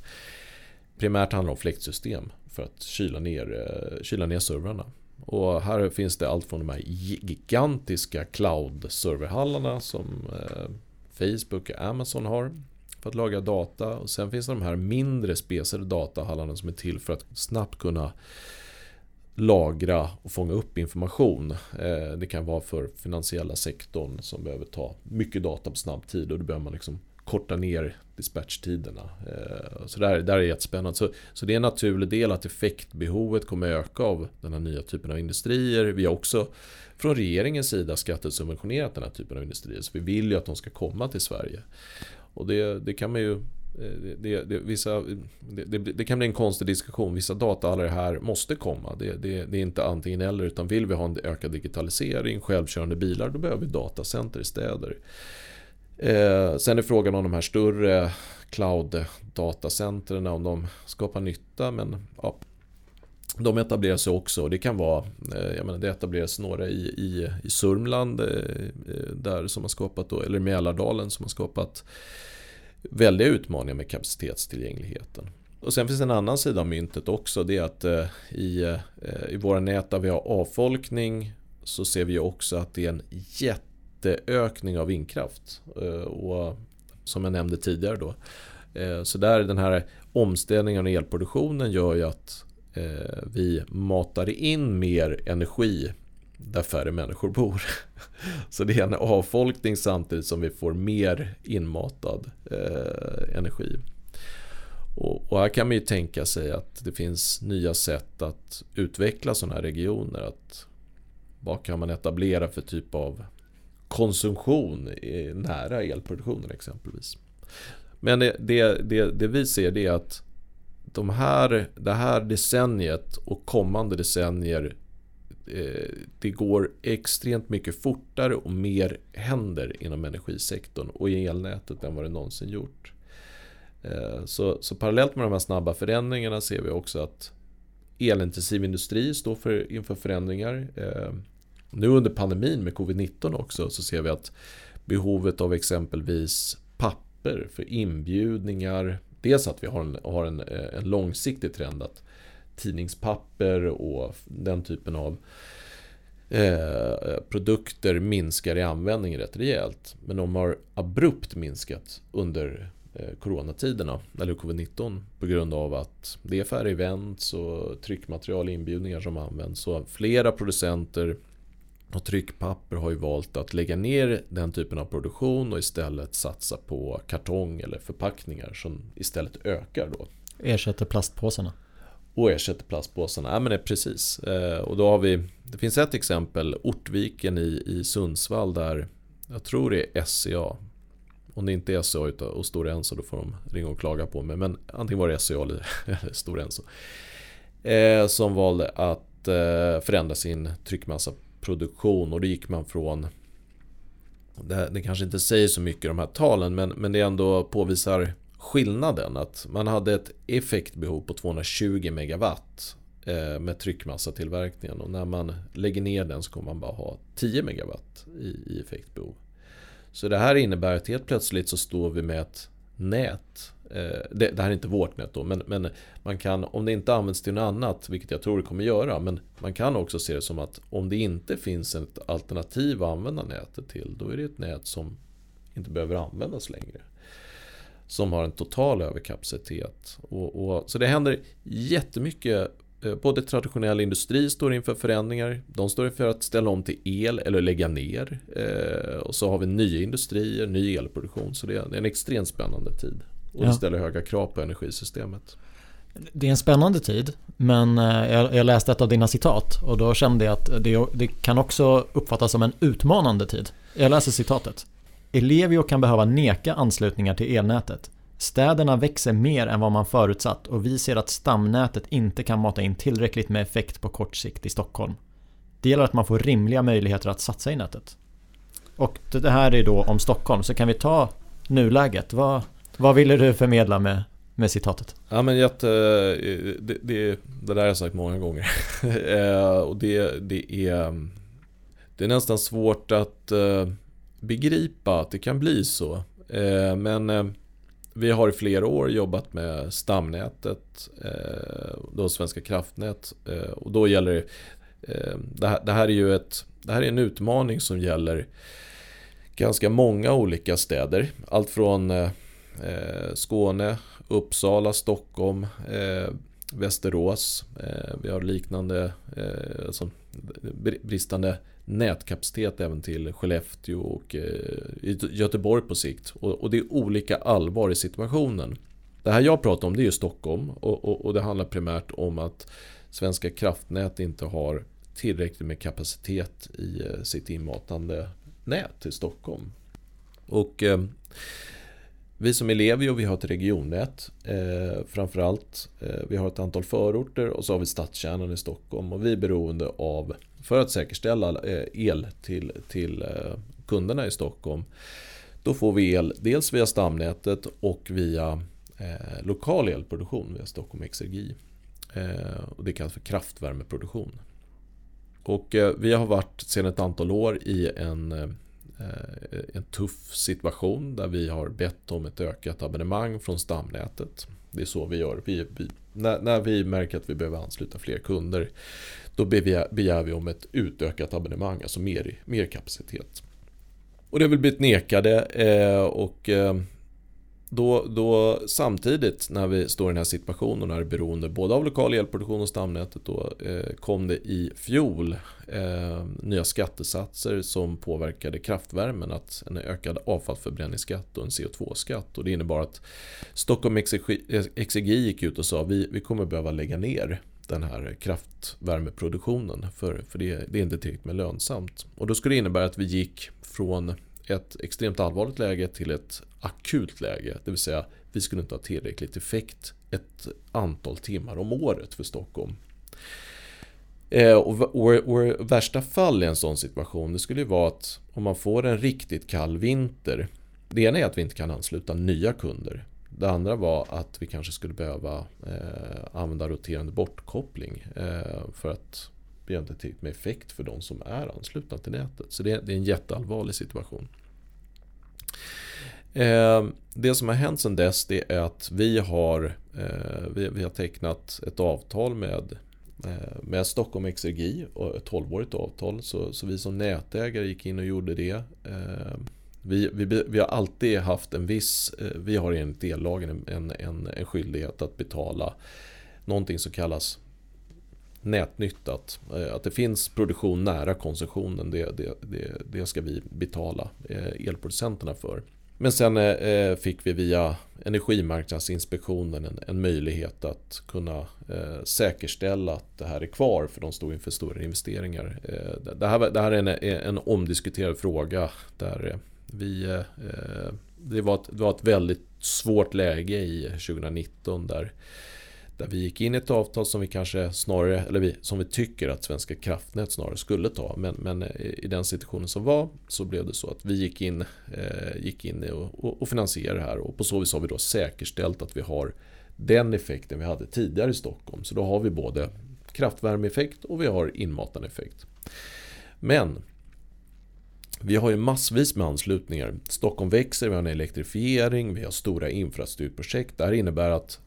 Primärt handlar det om fläktsystem för att kyla ner, eh, kyla ner servrarna. Och här finns det allt från de här gigantiska cloud-serverhallarna som eh, Facebook och Amazon har för att lagra data. Och sen finns det de här mindre spesade datahallarna som är till för att snabbt kunna lagra och fånga upp information. Eh, det kan vara för finansiella sektorn som behöver ta mycket data på snabb tid och då behöver man liksom korta ner dispatchtiderna. Eh, så där, där är jättespännande. Så, så det är en naturlig del att effektbehovet kommer öka av den här nya typen av industrier. Vi har också från regeringens sida skattesubventionerat den här typen av industrier. Så vi vill ju att de ska komma till Sverige. Och det, det kan man ju eh, det, det, vissa, det, det, kan bli en konstig diskussion. Vissa data alla det här måste komma. Det, det, det, är inte antingen eller. Utan vill vi ha en ökad digitalisering, självkörande bilar, då behöver vi datacenter i städer. Eh, sen är frågan om de här större cloud-datacentren, om de skapar nytta. Men ja, de etablerar sig också. och Det kan vara, eh, jag menar, det etableras några i, i, i Sörmland, eh, eh, där som har skapat då, eller Mälardalen som har skapat väldiga utmaningar med kapacitetstillgängligheten. Och sen finns det en annan sida av myntet också. Det är att i, i våra nät där vi har avfolkning så ser vi också att det är en jätteökning av vindkraft. Och som jag nämnde tidigare då. Så där den här omställningen av elproduktionen gör ju att Eh, vi matar in mer energi där färre människor bor. [LAUGHS] Så det är en avfolkning samtidigt som vi får mer inmatad eh, energi. Och, och, här kan man ju tänka sig att det finns nya sätt att utveckla sådana här regioner. Att vad kan man etablera för typ av konsumtion nära elproduktionen exempelvis. Men det, det, det, det vi ser det är att de här, det här decenniet och kommande decennier eh, det går extremt mycket fortare och mer händer inom energisektorn och i elnätet än vad det någonsin gjort. Eh, så, så parallellt med de här snabba förändringarna ser vi också att elintensiv industri står för, inför förändringar. Eh, nu under pandemin med covid-19 också så ser vi att behovet av exempelvis papper för inbjudningar, dels att vi har en, har en, eh, en långsiktig trend att tidningspapper och den typen av eh, produkter minskar i användning rätt rejält. Men de har abrupt minskat under eh, coronatiderna, eller covid-19, på grund av att det är färre events och tryckmaterial inbjudningar som används. Så flera producenter och tryckpapper har ju valt att lägga ner den typen av produktion och istället satsa på kartong eller förpackningar som istället ökar då. Ersätter plastpåsarna. Och ersätter plastpåsarna, ja men det är precis. Eh, och då har vi, det finns ett exempel, Ortviken i, i Sundsvall där jag tror det är SCA. Om det inte är SCA och Stora Enso då får de ringa och klaga på mig. Men antingen var det SCA eller, [LAUGHS] eller Stora Enso. Eh, som valde att eh, förändra sin tryckmassa produktion och då gick man från det, det kanske inte säger så mycket de här talen men, men det ändå påvisar skillnaden att man hade ett effektbehov på 220 megawatt eh, med tryckmassatillverkningen och när man lägger ner den så kommer man bara ha 10 megawatt i, effektbehov. Så det här innebär att helt plötsligt så står vi med ett nät Eh, det, det, här är inte vårt nät då, men, men man kan, om det inte används till något annat, vilket jag tror det kommer göra, men man kan också se det som att om det inte finns ett alternativ att använda nätet till, då är det ett nät som inte behöver användas längre. Som har en total överkapacitet. Och, och, så det händer jättemycket eh, Både traditionell industri står inför förändringar. De står inför att ställa om till el eller lägga ner. Eh, och så har vi nya industrier, ny elproduktion. Så det är en extremt spännande tid. Och det ställer höga krav på energisystemet. Det är en spännande tid, men eh, jag, läste ett av dina citat och då kände jag att det, det kan också uppfattas som en utmanande tid. Jag läser citatet. Ellevio kan behöva neka anslutningar till elnätet. Städerna växer mer än vad man förutsatt och vi ser att stamnätet inte kan mata in tillräckligt med effekt på kort sikt i Stockholm. Det gäller att man får rimliga möjligheter att satsa i nätet. Och det här är då om Stockholm, så kan vi ta nuläget. Vad, vad ville du förmedla med, med citatet? Ja men jätte, eh, det, det, det där har jag sagt många gånger. [LAUGHS] Eh, och det, det, är, det är nästan svårt att eh, begripa att det kan bli så. Men vi har i flera år jobbat med stamnätet, då Svenska kraftnät. Och då gäller det, det här, det här är ju ett, det här är en utmaning som gäller ganska många olika städer. Allt från Eh, Skåne, Uppsala, Stockholm, eh, Västerås. Eh, vi har liknande eh, alltså, bristande nätkapacitet även till Skellefteå och eh, Göteborg på sikt. Och, och, det är olika allvar i situationen. Det här jag pratar om det är ju Stockholm och, och, och det handlar primärt om att Svenska kraftnät inte har tillräckligt med kapacitet i eh, sitt inmatande nät till Stockholm. Och eh, vi som Ellevio, vi har ett regionnät eh, framförallt. Eh, vi har ett antal förorter och så har vi stadskärnan i Stockholm. Och vi är beroende av, för att säkerställa eh, el till, till eh, kunderna i Stockholm. Då får vi el dels via stamnätet och via eh, lokal elproduktion via Stockholm Exergi. Eh, och det kallas för kraftvärmeproduktion. Och eh, vi har varit sedan ett antal år i en Eh, Eh, en tuff situation där vi har bett om ett ökat abonnemang från stamnätet. Det är så vi gör. Vi, vi, när, när, vi märker att vi behöver ansluta fler kunder då begär, begär vi om ett utökat abonnemang, alltså mer, mer kapacitet. Och det har väl blivit nekade eh, och eh, då, då, samtidigt när vi står i den här situationen och är beroende både av lokal elproduktion och stamnätet då, eh, kom det i fjol eh, nya skattesatser som påverkade kraftvärmen. Att en ökad avfallsförbränningsskatt och en CO2-skatt. Och det innebar att Stockholm Exergi gick ut och sa vi, vi kommer behöva lägga ner den här kraftvärmeproduktionen för, för det, det är inte tillräckligt med lönsamt. Och då skulle det innebära att vi gick från ett extremt allvarligt läge till ett akut läge. Det vill säga vi skulle inte ha tillräckligt effekt ett antal timmar om året för Stockholm. Eh, och, och, och, värsta fall i en sån situation det skulle ju vara att om man får en riktigt kall vinter. Det ena är att vi inte kan ansluta nya kunder. Det andra var att vi kanske skulle behöva eh, använda roterande bortkoppling eh, för att vi har inte tillräckligt med effekt för de som är anslutna till nätet. Så det, det är en jätteallvarlig situation. Eh, det som har hänt sedan dess det är att vi har, eh, vi, har tecknat ett avtal med, eh, med Stockholm Exergi, ett 12-årigt avtal. Så, så vi som nätägare gick in och gjorde det. Vi, vi, vi har alltid haft en viss, vi har enligt ellagen en, en, en skyldighet att betala någonting som kallas nätnyttat. Eh, att det finns produktion nära konsumtionen, det, det, det, det ska vi betala eh, elproducenterna för. Men sen eh, fick vi via Energimarknadsinspektionen en, en möjlighet att kunna eh, säkerställa att det här är kvar för de stod inför stora investeringar. Eh, det, här, det här är en, en omdiskuterad fråga där vi eh, det, var ett, det var ett väldigt svårt läge i 2019 där där vi gick in i ett avtal som vi kanske snarare, eller vi, som vi tycker att Svenska kraftnät snarare skulle ta. Men, men eh, i den situationen som var så blev det så att vi gick in, eh, gick in och, och, och finansierade det här. Och på så vis har vi då säkerställt att vi har den effekten vi hade tidigare i Stockholm. Så då har vi både kraftvärmeeffekt och vi har inmatande effekt. Men vi har ju massvis med anslutningar. Stockholm växer, vi har en elektrifiering, vi har stora infrastrukturprojekt. Det här innebär att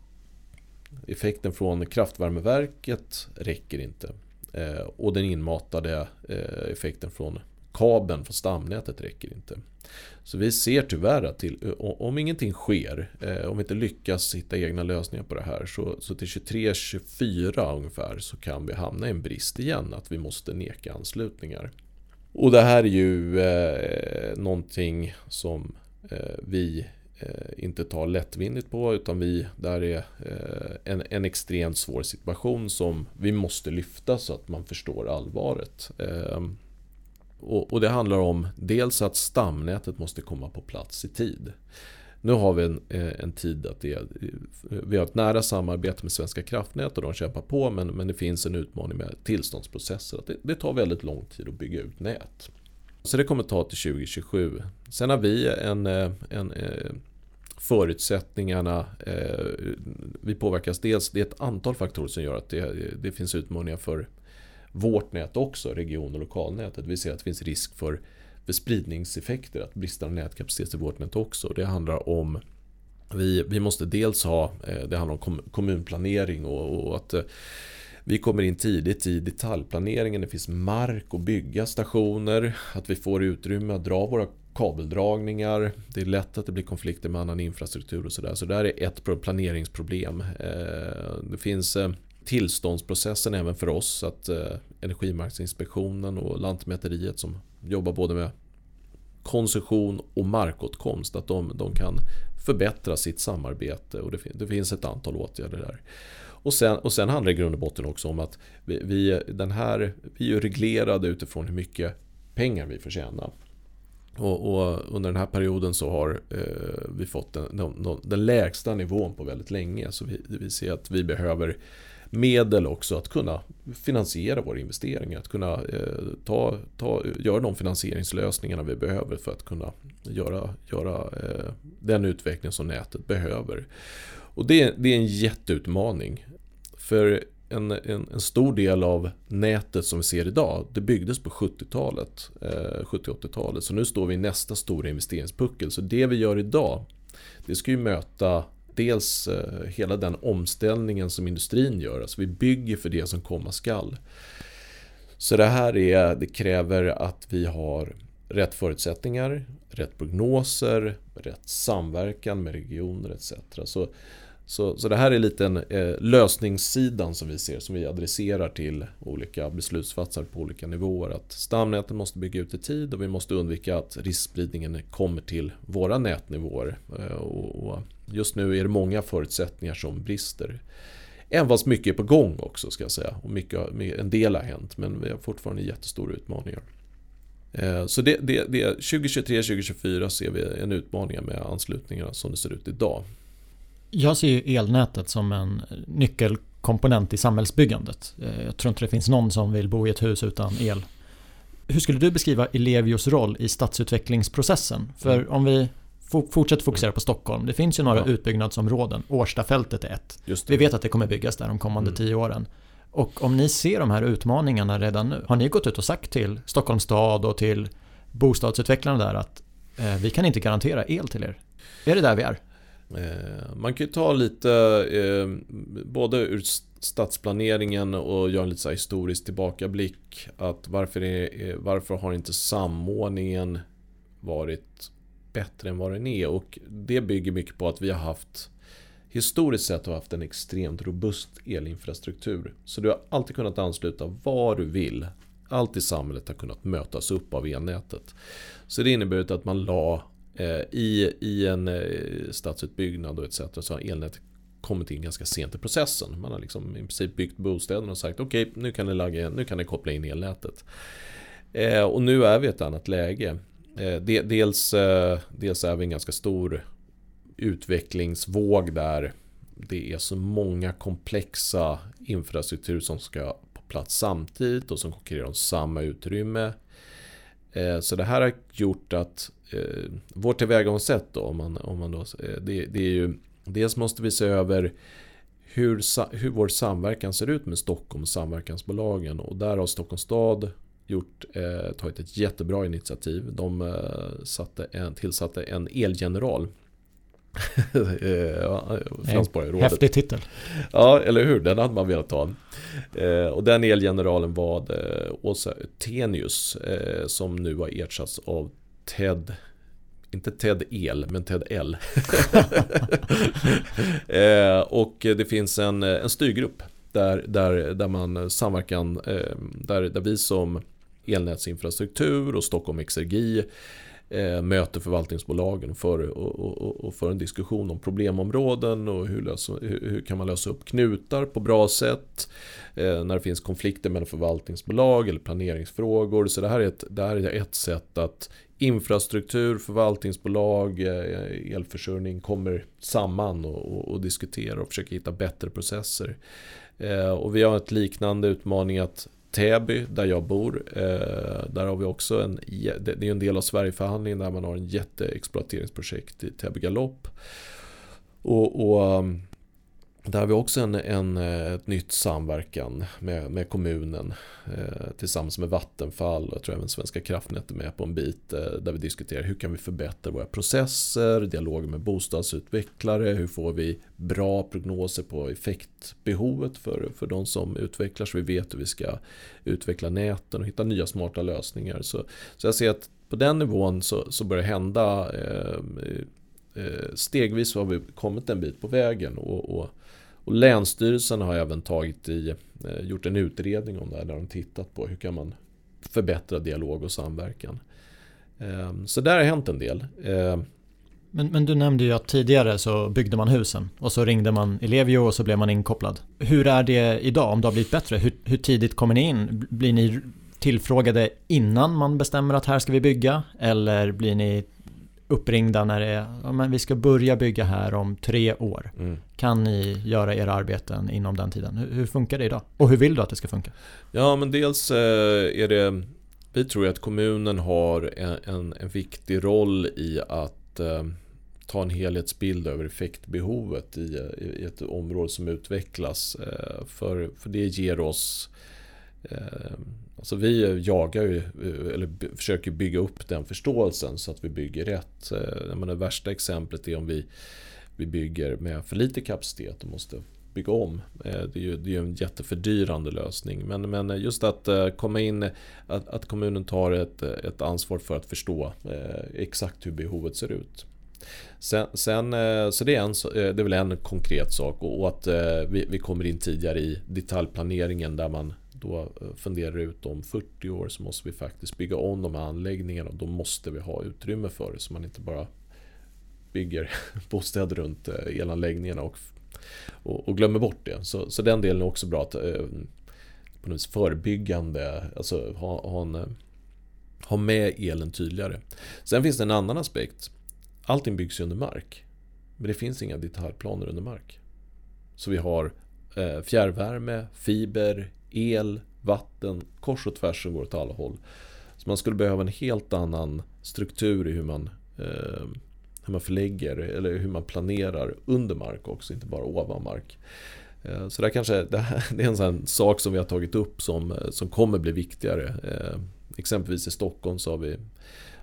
effekten från kraftvärmeverket räcker inte. Eh, och den inmatade eh, effekten från kabeln från stamnätet räcker inte. Så vi ser tyvärr att till, eh, om ingenting sker, eh, om vi inte lyckas hitta egna lösningar på det här, så, så till 23-24 ungefär så kan vi hamna i en brist igen, att vi måste neka anslutningar. Och det här är ju eh, någonting som eh, vi Eh, inte tar lättvindigt på utan vi, där är eh, en, en extremt svår situation som vi måste lyfta så att man förstår allvaret. Ehm, och, och, det handlar om dels att stamnätet måste komma på plats i tid. Nu har vi en, eh, en tid att det, vi har ett nära samarbete med Svenska kraftnät och de kämpar på men, men det finns en utmaning med tillståndsprocesser. Att det, det tar väldigt lång tid att bygga ut nät. Så det kommer ta till 2027. Sen har vi en, en, en, förutsättningarna. eh, förutsättningarna. Vi påverkas dels, det är ett antal faktorer som gör att det, det finns utmaningar för vårt nät också, region och lokalnätet. Vi ser att det finns risk för för spridningseffekter, att bristande nätkapacitet i vårt nät också. Det handlar om vi, vi måste dels ha, eh, det handlar om kommunplanering och, och att eh, vi kommer in tidigt i detaljplaneringen, det finns mark att bygga stationer, att vi får utrymme att dra våra kabeldragningar. Det är lätt att det blir konflikter med annan infrastruktur och sådär. Så det här är ett planeringsproblem. Eh, det finns eh, tillståndsprocessen även för oss. Att eh, Energimarknadsinspektionen och Lantmäteriet som jobbar både med koncession och markåtkomst. Att de, de kan förbättra sitt samarbete och det, det, finns ett antal åtgärder där. Och sen, och sen handlar det i grund och botten också om att vi, vi, den här, vi är reglerade utifrån hur mycket pengar vi får tjäna. Och, och, under den här perioden så har eh, vi fått den, den, den, lägsta nivån på väldigt länge. Så vi, vi ser att vi behöver medel också att kunna finansiera våra investeringar. Att kunna eh, ta, ta, göra de finansieringslösningarna vi behöver för att kunna göra, göra eh, den utveckling som nätet behöver. Och det, det är en jätteutmaning. För en, en, en, stor del av nätet som vi ser idag, det byggdes på 70-talet, eh, 70-80-talet. Så nu står vi i nästa stora investeringspuckel. Så det vi gör idag, det ska ju möta dels eh, hela den omställningen som industrin gör. Alltså vi bygger för det som komma skall. Så det här är, det kräver att vi har rätt förutsättningar, rätt prognoser, rätt samverkan med regioner etc. Så så, så det här är lite en eh, lösningssidan som vi ser, som vi adresserar till olika beslutsfattare på olika nivåer. Att stamnäten måste bygga ut i tid och vi måste undvika att riskspridningen kommer till våra nätnivåer. Eh, och, och just nu är det många förutsättningar som brister. Även fast mycket är på gång också ska jag säga. Och mycket, en del har hänt men vi har fortfarande jättestora utmaningar. Eh, så det, det, det 2023-2024 ser vi en utmaning med anslutningarna som det ser ut idag. Jag ser ju elnätet som en nyckelkomponent i samhällsbyggandet. Eh, jag tror inte det finns någon som vill bo i ett hus utan el. Hur skulle du beskriva Elevios roll i stadsutvecklingsprocessen? För mm. om vi fortsätter fokusera på Stockholm. Det finns ju några ja. utbyggnadsområden. Årstafältet är ett. Vi vet att det kommer byggas där de kommande mm. tio åren. Och om ni ser de här utmaningarna redan nu, har ni gått ut och sagt till Stockholms stad och till bostadsutvecklarna där att eh, vi kan inte garantera el till er? Är det där vi är? Eh, man kan ju ta lite eh, både ur stadsplaneringen och göra en lite så historisk tillbakablick. Att varför, är, eh, varför har inte samordningen varit bättre än vad den är? Och det bygger mycket på att vi har haft Historiskt sett har haft en extremt robust elinfrastruktur. Så du har alltid kunnat ansluta var du vill. Allt i samhället har kunnat mötas upp av elnätet. Så det innebär att man la Eh, I, I en eh, stadsutbyggnad och etc. så har elnätet kommit in ganska sent i processen. Man har liksom i princip byggt bostäderna och sagt okej okay, nu, kan ni lagga, nu kan ni koppla in elnätet. Eh, och nu är vi i ett annat läge. Eh, dels, eh, dels är vi en ganska stor utvecklingsvåg där det är så många komplexa infrastruktur som ska på plats samtidigt och som konkurrerar om samma utrymme. Så det här har gjort att eh, vårt tillvägagångssätt då, om man, om man då, eh, det, det är ju Dels måste vi se över hur, hur vår samverkan ser ut med Stockholm samverkansbolagen och där har Stockholms stad gjort, eh, tagit ett jättebra initiativ. De eh, satte en, tillsatte en elgeneral. [LAUGHS] ja, Häftig titel. Ja, eller hur? Den hade man velat ha. Eh, och den elgeneralen var eh, Åsa Tenius eh, som nu har ersatts av Ted inte Ted El, men Ted L. [LAUGHS] eh, och det finns en, en styrgrupp där, där, där man samverkan, eh, där, där vi som elnätsinfrastruktur och Stockholm Exergi eh, möter förvaltningsbolagen för, och, och, och för en diskussion om problemområden och hur, lösa, hur, hur kan man lösa upp knutar på bra sätt eh, när det finns konflikter mellan förvaltningsbolag eller planeringsfrågor. Så det här är ett, det här är ett sätt att infrastruktur, förvaltningsbolag, eh, elförsörjning kommer samman och, och, och diskuterar och försöker hitta bättre processer. Eh, och vi har ett liknande utmaning att Täby, där jag bor, eh, där har vi också en, det är en del av Sverigeförhandlingen där man har en jätteexploateringsprojekt i Täby galopp. Och, och ehm, där har vi också en, en, eh, ett nytt samverkan med, med kommunen eh, tillsammans med Vattenfall och jag tror även Svenska kraftnät är med på en bit eh, där vi diskuterar hur kan vi förbättra våra processer, dialoger med bostadsutvecklare, hur får vi bra prognoser på effektbehovet för, för de som utvecklar så vi vet hur vi ska utveckla näten och hitta nya smarta lösningar. Så, så jag ser att på den nivån så, så börjar det hända eh, eh stegvis har vi kommit en bit på vägen och, och och Länsstyrelsen har även tagit i, eh, gjort en utredning om det här där de tittat på hur kan man förbättra dialog och samverkan. Ehm, så där har hänt en del. Ehm, men, men, du nämnde ju att tidigare så byggde man husen och så ringde man Ellevio och så blev man inkopplad. Hur är det idag om det har blivit bättre? Hur, hur tidigt kommer ni in? Blir ni tillfrågade innan man bestämmer att här ska vi bygga? Eller blir ni uppringda när det är, ja, men vi ska börja bygga här om tre år. Mm. Kan ni göra era arbeten inom den tiden? Hur, hur, funkar det idag? Och hur vill du att det ska funka? Ja, men dels eh, är det, vi tror att kommunen har en, en, en viktig roll i att eh, ta en helhetsbild över effektbehovet i, i ett område som utvecklas. Eh, för, för det ger oss Alltså vi jagar ju, eller försöker bygga upp den förståelsen så att vi bygger rätt. Eh, men det värsta exemplet är om vi, vi bygger med för lite kapacitet och måste bygga om. Eh, det är ju det är en jättefördyrande lösning. Men, men just att eh, komma in, att, att kommunen tar ett, ett ansvar för att förstå exakt hur behovet ser ut. Sen, sen, så det är, en, det är väl en konkret sak och att vi, vi kommer in tidigare i detaljplaneringen där man då eh, funderar ut om 40 år så måste vi faktiskt bygga om de här anläggningarna och då måste vi ha utrymme för det så man inte bara bygger [LAUGHS] bostäder runt eh, elanläggningarna och, och, och glömmer bort det. Så, så den delen är också bra att eh, på något förebyggande, alltså ha, ha, en, ha med elen tydligare. Sen finns det en annan aspekt. Allting byggs ju under mark. Men det finns inga detaljplaner under mark. Så vi har fjärrvärme, fiber, el, vatten, kors och tvärs som går åt alla håll. Så man skulle behöva en helt annan struktur i hur man, eh, hur man förlägger eller hur man planerar under mark också, inte bara ovan mark. Eh, så det, här, [LAUGHS] det, är en sån sak som vi har tagit upp som, eh, som kommer bli viktigare. Eh, exempelvis i Stockholm så har vi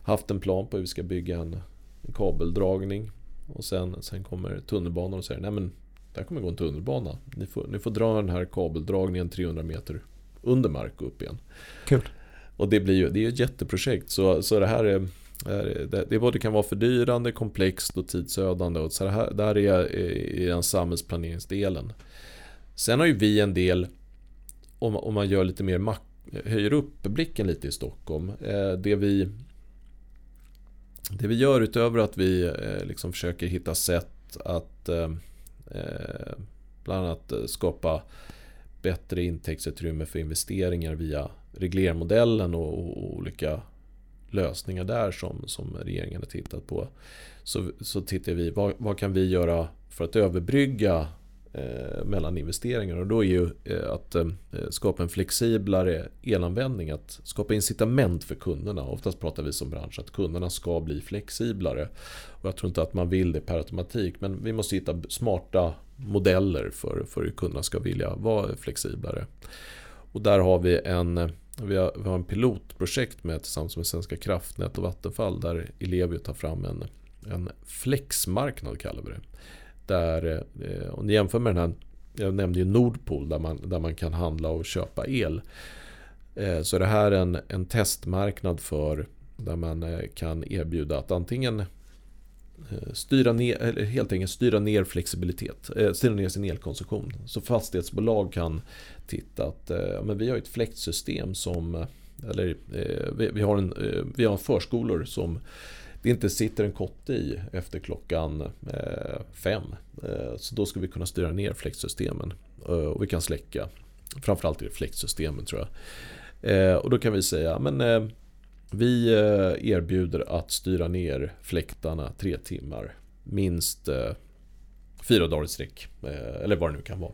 haft en plan på hur vi ska bygga en, en kabeldragning. Och sen, sen kommer tunnelbanan och säger nej men där kommer gå en tunnelbana. Ni får, ni får dra den här kabeldragningen 300 meter under mark och upp igen. Kul. Och det blir ju det är ett jätteprojekt. Så, så det här är, det, det både kan vara fördyrande, komplext och tidsödande. Och så det här där är i den samhällsplaneringsdelen. Sen har ju vi en del, om, om man gör lite mer höjer upp blicken lite i Stockholm. Eh, det vi det vi gör utöver att vi eh, liksom försöker hitta sätt att Eh, Eh, bland annat eh, skapa bättre intäktsutrymme för investeringar via reglermodellen och, och olika lösningar där som, som regeringen har tittat på. Så, så tittar vi, vad, vad kan vi göra för att överbrygga Eh, mellan investeringar. Och då är ju eh, att eh, skapa en flexiblare elanvändning, att skapa incitament för kunderna. Oftast pratar vi som bransch att kunderna ska bli flexiblare. Och jag tror inte att man vill det per automatik, men vi måste hitta smarta modeller för, för hur kunderna ska vilja vara flexiblare. Och där har vi en vi har, vi har en pilotprojekt med tillsammans med Svenska kraftnät och Vattenfall där Ellevio tar fram en, en flexmarknad kallar vi det. Där, eh, om ni jämför med den här, jag nämnde ju Nordpool där man, där man kan handla och köpa el. Eh, så det här en, en testmarknad för där man eh, kan erbjuda att antingen styra ner, eller helt enkelt styra ner flexibilitet, styra ner sin elkonsumtion. Så fastighetsbolag kan titta att men vi har ett fläktsystem som, eller vi, har en, vi har förskolor som det inte sitter en kotte i efter klockan eh, fem. Eh, så då ska vi kunna styra ner fläktsystemen. Eh, och vi kan släcka. Framförallt i fläktsystemen tror jag. Eh, och då kan vi säga men eh, vi eh, erbjuder att styra ner fläktarna tre timmar. Minst eh, fyra dagar i sträck. Eh, eller vad det nu kan vara.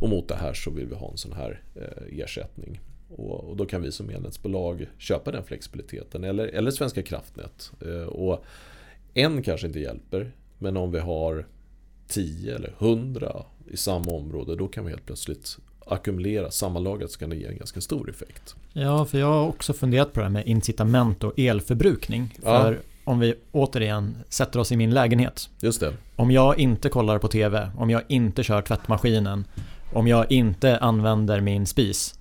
Och mot det här så vill vi ha en sån här ersättning. Och, då kan vi som elnätsbolag köpa den flexibiliteten. Eller, eller Svenska kraftnät. Eh, och en kanske inte hjälper. Men om vi har 10 eller 100 i samma område. Då kan vi helt plötsligt ackumulera. Sammanlaget så kan det ge en ganska stor effekt. Ja, för jag har också funderat på det här med incitament och elförbrukning. För ja. om vi återigen sätter oss i min lägenhet. Just det. Om jag inte kollar på TV, om jag inte kör tvättmaskinen, om jag inte använder min spis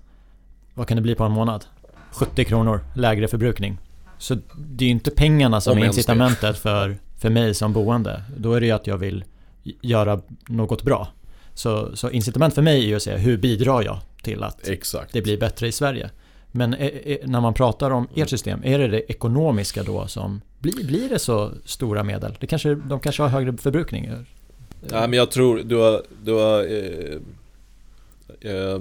vad kan det bli på en månad? 70 kronor lägre förbrukning. Så det är ju inte pengarna som Om är incitamentet för, för mig som boende. Då är det ju att jag vill göra något bra. Så, så incitament för mig är ju att säga hur bidrar jag till att Exakt. det blir bättre i Sverige. Men är, är, när man pratar om ert system, är det det ekonomiska då som... Blir, blir det så stora medel? Det kanske, de kanske har högre förbrukning? Nej men jag tror du har... Du har eh, eh,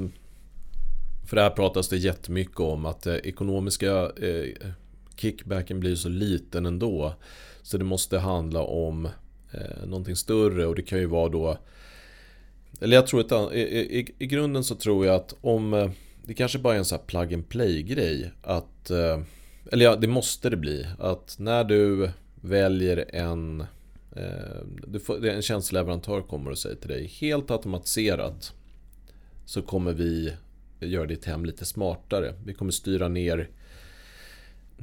för det här pratas det jättemycket om att eh, ekonomiska eh, kickbacken blir så liten ändå. Så det måste handla om eh, någonting större och det kan ju vara då Eller jag tror att i, i, i grunden så tror jag att om eh, Det kanske bara är en sån här plug and play grej att eh, Eller ja, det måste det bli att när du väljer en eh, du får, En tjänsteleverantör kommer och säger till dig helt automatiserat Så kommer vi göra ditt hem lite smartare. Vi kommer styra ner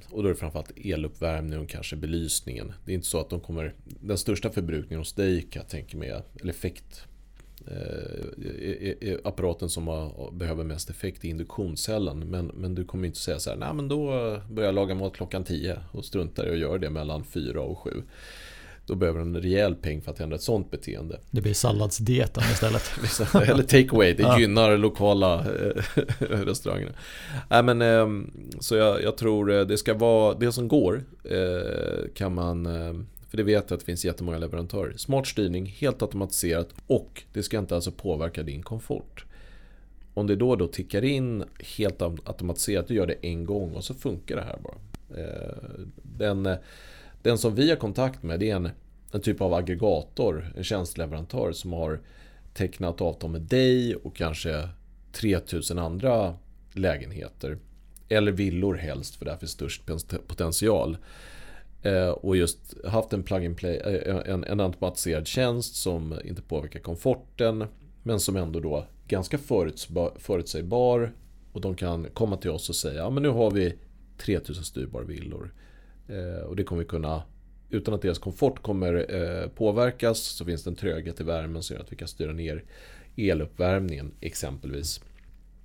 och då är det framförallt eluppvärmning och kanske belysningen. Det är inte så att de kommer... Den största förbrukningen hos dig kan jag tänka mig, eller effekt eh, apparaten som har, behöver mest effekt är induktionscellen. Men, men du kommer inte säga så här, nej men då börjar jag laga mat klockan 10 och struntar i att göra det mellan 4 och 7. Då behöver de en rejäl peng för att ändra ett sånt beteende. Det blir salladsdieten istället. [LAUGHS] Eller takeaway, det ja. gynnar lokala eh, [LAUGHS] restauranger. Nej, men, ehm, så jag, jag, tror eh, det ska vara det som går. Eh, kan man för det vet jag att det finns jättemånga leverantörer. Smart styrning, helt automatiserat och det ska inte alltså påverka din komfort. Om det då då tickar in helt automatiserat, du gör det en gång och så funkar det här bara. Den den som vi har kontakt med det är en, en typ av aggregator, en tjänstleverantör som har tecknat avtal med dig och kanske 3000 andra lägenheter. Eller villor helst för där finns störst potential. Eh, och just haft en plug play, eh, en, en automatiserad tjänst som inte påverkar komforten. Men som ändå då ganska förutsägbar. Och de kan komma till oss och säga, ja men nu har vi 3000 styrbara villor. Eh, och det kommer vi kunna utan att deras komfort kommer eh, påverkas så finns det en tröghet i värmen som gör att vi kan styra ner eluppvärmningen exempelvis.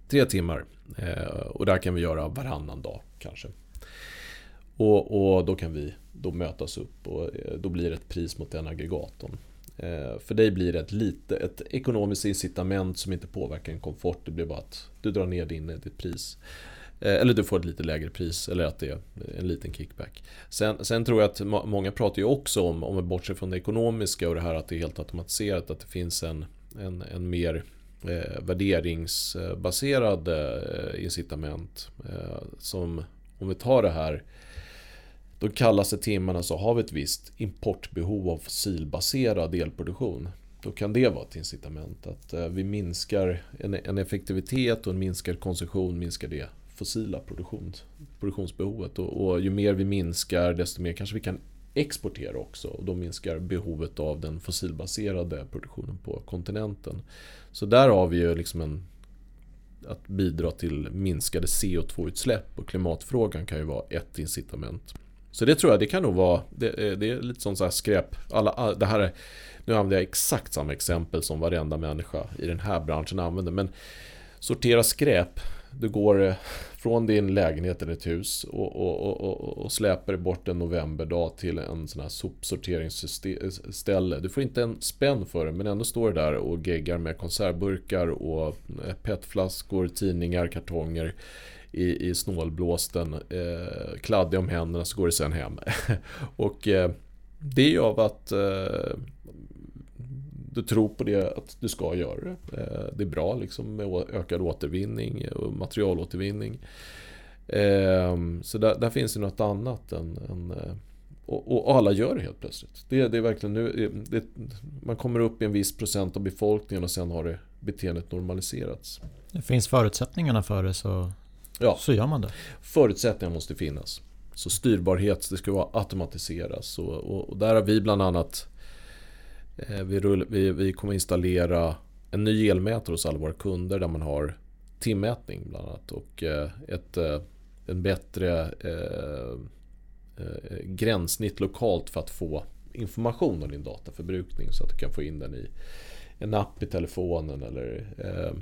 Tre timmar. Eh, och här kan vi göra varannan dag kanske. Och, och, då kan vi då mötas upp och eh, då blir det ett pris mot den aggregatorn. Eh, för dig blir det ett, lite, ett ekonomiskt incitament som inte påverkar en komfort. Det blir bara att du drar ner din, eh, ditt pris. Eh, eller du får ett lite lägre pris eller att det är en liten kickback. Sen, sen tror jag att många pratar ju också om, om vi bortser från det ekonomiska och det här att det är helt automatiserat, att det finns en, en, en mer eh, värderingsbaserad eh, incitament. Eh, som om vi tar det här de kallaste timmarna så har vi ett visst importbehov av fossilbaserad elproduktion. då kan det vara ett incitament. Att eh, vi minskar en effektivitet och en minskad konsumtion minskar det fossila produktions, produktionsbehovet. Och, och, ju mer vi minskar desto mer kanske vi kan exportera också. Och då minskar behovet av den fossilbaserade produktionen på kontinenten. Så där har vi ju liksom en att bidra till minskade CO2-utsläpp och klimatfrågan kan ju vara ett incitament. Så det tror jag, det kan nog vara, det, eh, det är lite sån så här skräp. Alla, det här är, nu använder jag exakt samma exempel som varenda människa i den här branschen använder. Men sortera skräp du går eh, från din lägenhet eller ett hus och, och, och, och släpar bort en novemberdag till en sån här sopsorteringsställe. Eh, du får inte en spänn för det men ändå står du där och geggar med konservburkar och eh, petflaskor, tidningar, kartonger i, i snålblåsten. Eh, kladdig om händerna så går det sen hem. [LAUGHS] och eh, det är ju av att eh, du tror på det att du ska göra det. Eh, det är bra liksom med ökad återvinning och materialåtervinning. Ehm, så där, där finns det något annat än, än eh, och, och, alla gör det helt plötsligt. Det, det är verkligen nu, eh, det, man kommer upp i en viss procent av befolkningen och sen har det beteendet normaliserats. Det finns förutsättningarna för det så, ja. så gör man det. Förutsättningar måste finnas. Så styrbarhet, det ska vara automatiseras. Och, och, och där har vi bland annat Eh, Eh, vi, rull, vi, vi kommer installera en ny elmätare hos alla våra kunder där man har timmätning bland annat och eh, ett, eh, en bättre eh, gränssnitt lokalt för att få information om din dataförbrukning så att du kan få in den i en app i telefonen eller eh,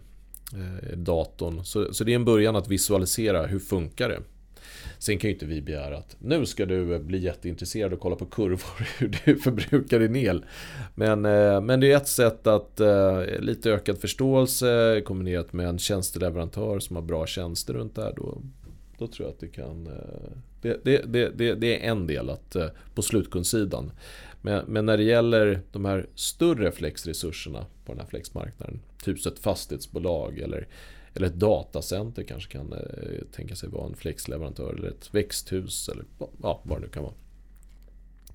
datorn. Så, så det är en början att visualisera hur funkar det. Sen kan ju inte vi begära att nu ska du eh, bli jätteintresserad och kolla på kurvor [LAUGHS] hur du förbrukar din el. Men, eh, men det är ett sätt att eh, lite ökad förståelse kombinerat med en tjänsteleverantör som har bra tjänster runt det här. Då, då tror jag att det kan... Det, det, det, det är en del att, på slutkundssidan. Men, men, när det gäller de här större flexresurserna på den här flexmarknaden, typ ett fastighetsbolag eller eller ett datacenter kanske kan eh, tänka sig vara en flexleverantör eller ett växthus eller ja, vad det nu kan vara.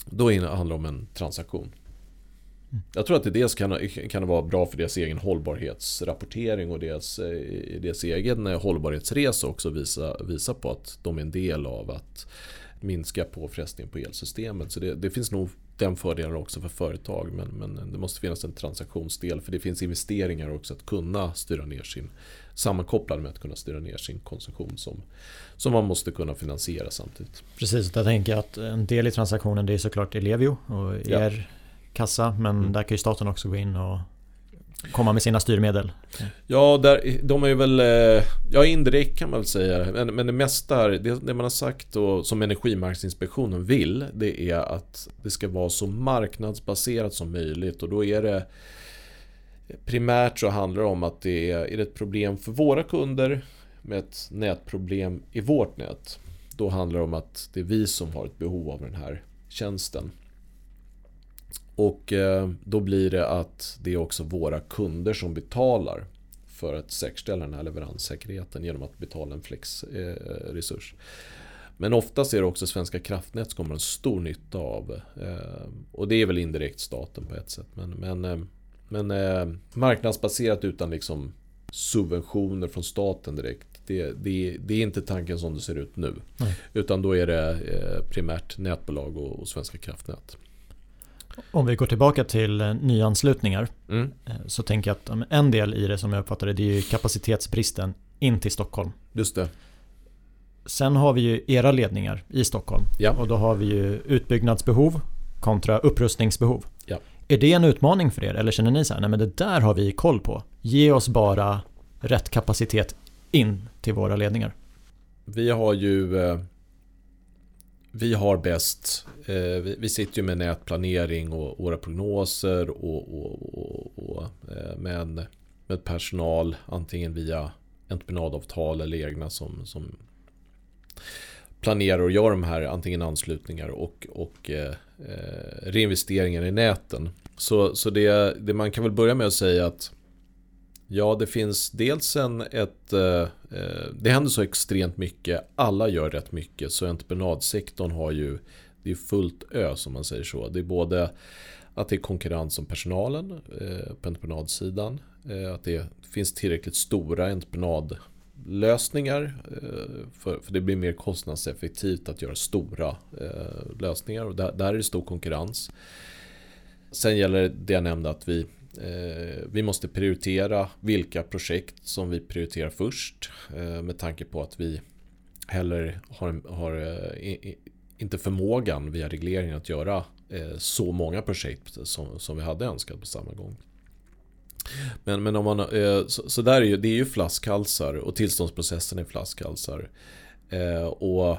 Då handlar det om en transaktion. Mm. Jag tror att det dels kan, kan vara bra för deras egen hållbarhetsrapportering och deras, eh, deras egen hållbarhetsresa också visa, visa på att de är en del av att minska påfrestningen på elsystemet. Så det, det finns nog den fördelen också för företag. Men, men det måste finnas en transaktionsdel för det finns investeringar också att kunna styra ner sin sammankopplad med att kunna styra ner sin konsumtion som, som man måste kunna finansiera samtidigt. Precis, jag tänker att en del i transaktionen det är såklart Ellevio och er ja. kassa men mm. där kan ju staten också gå in och komma med sina styrmedel? Ja, där, de är ju väl, eh, ja indirekt kan man väl säga. Men, men det mesta, det, det man har sagt och som Energimarknadsinspektionen vill, det är att det ska vara så marknadsbaserat som möjligt och då är det Primärt så handlar det om att det är, är det ett problem för våra kunder med ett nätproblem i vårt nät. Då handlar det om att det är vi som har ett behov av den här tjänsten. Och eh, då blir det att det är också våra kunder som betalar för att säkerställa den här leveranssäkerheten genom att betala en flexresurs. Eh, men oftast är det också Svenska kraftnät som kommer en stor nytta av. Eh, och det är väl indirekt staten på ett sätt. Men, men, men marknadsbaserat utan liksom subventioner från staten direkt. Det, det, det, är inte tanken som det ser ut nu. Nej. Utan då är det primärt nätbolag och, och Svenska kraftnät. Om vi går tillbaka till eh, nyanslutningar mm. Eh, så tänker jag att en del i det som jag uppfattar det, det är ju kapacitetsbristen in till Stockholm. Just det. Sen har vi ju era ledningar i Stockholm ja. och då har vi ju utbyggnadsbehov kontra upprustningsbehov. Ja. Är det en utmaning för er eller känner ni så här, nej men det där har vi koll på. Ge oss bara rätt kapacitet in till våra ledningar. Vi har ju eh, vi har bäst, eh, vi, sitter ju med nätplanering och våra prognoser och, och, och, och eh, men med, med personal antingen via entreprenadavtal eller egna som, som planerar och gör de här antingen anslutningar och, och eh, eh, reinvesteringar i näten. Så, så det, det man kan väl börja med att säga att Ja, det finns dels en ett... Eh, eh det händer så extremt mycket. Alla gör rätt mycket. Så entreprenadsektorn har ju det är fullt ös om man säger så. Det är både att det är konkurrens om personalen eh, på entreprenadsidan. Eh, att det finns tillräckligt stora entreprenad lösningar. Eh, för, för det blir mer kostnadseffektivt att göra stora eh, lösningar. Och där, där är det stor konkurrens. Sen gäller det jag nämnde att vi eh, vi måste prioritera vilka projekt som vi prioriterar först. Med tanke på att vi heller har, har inte förmågan via regleringen att göra så många projekt som, som vi hade önskat på samma gång. Men, men om man, eh, så, så, där är ju, det är ju flaskhalsar och tillståndsprocessen är flaskhalsar. Eh, och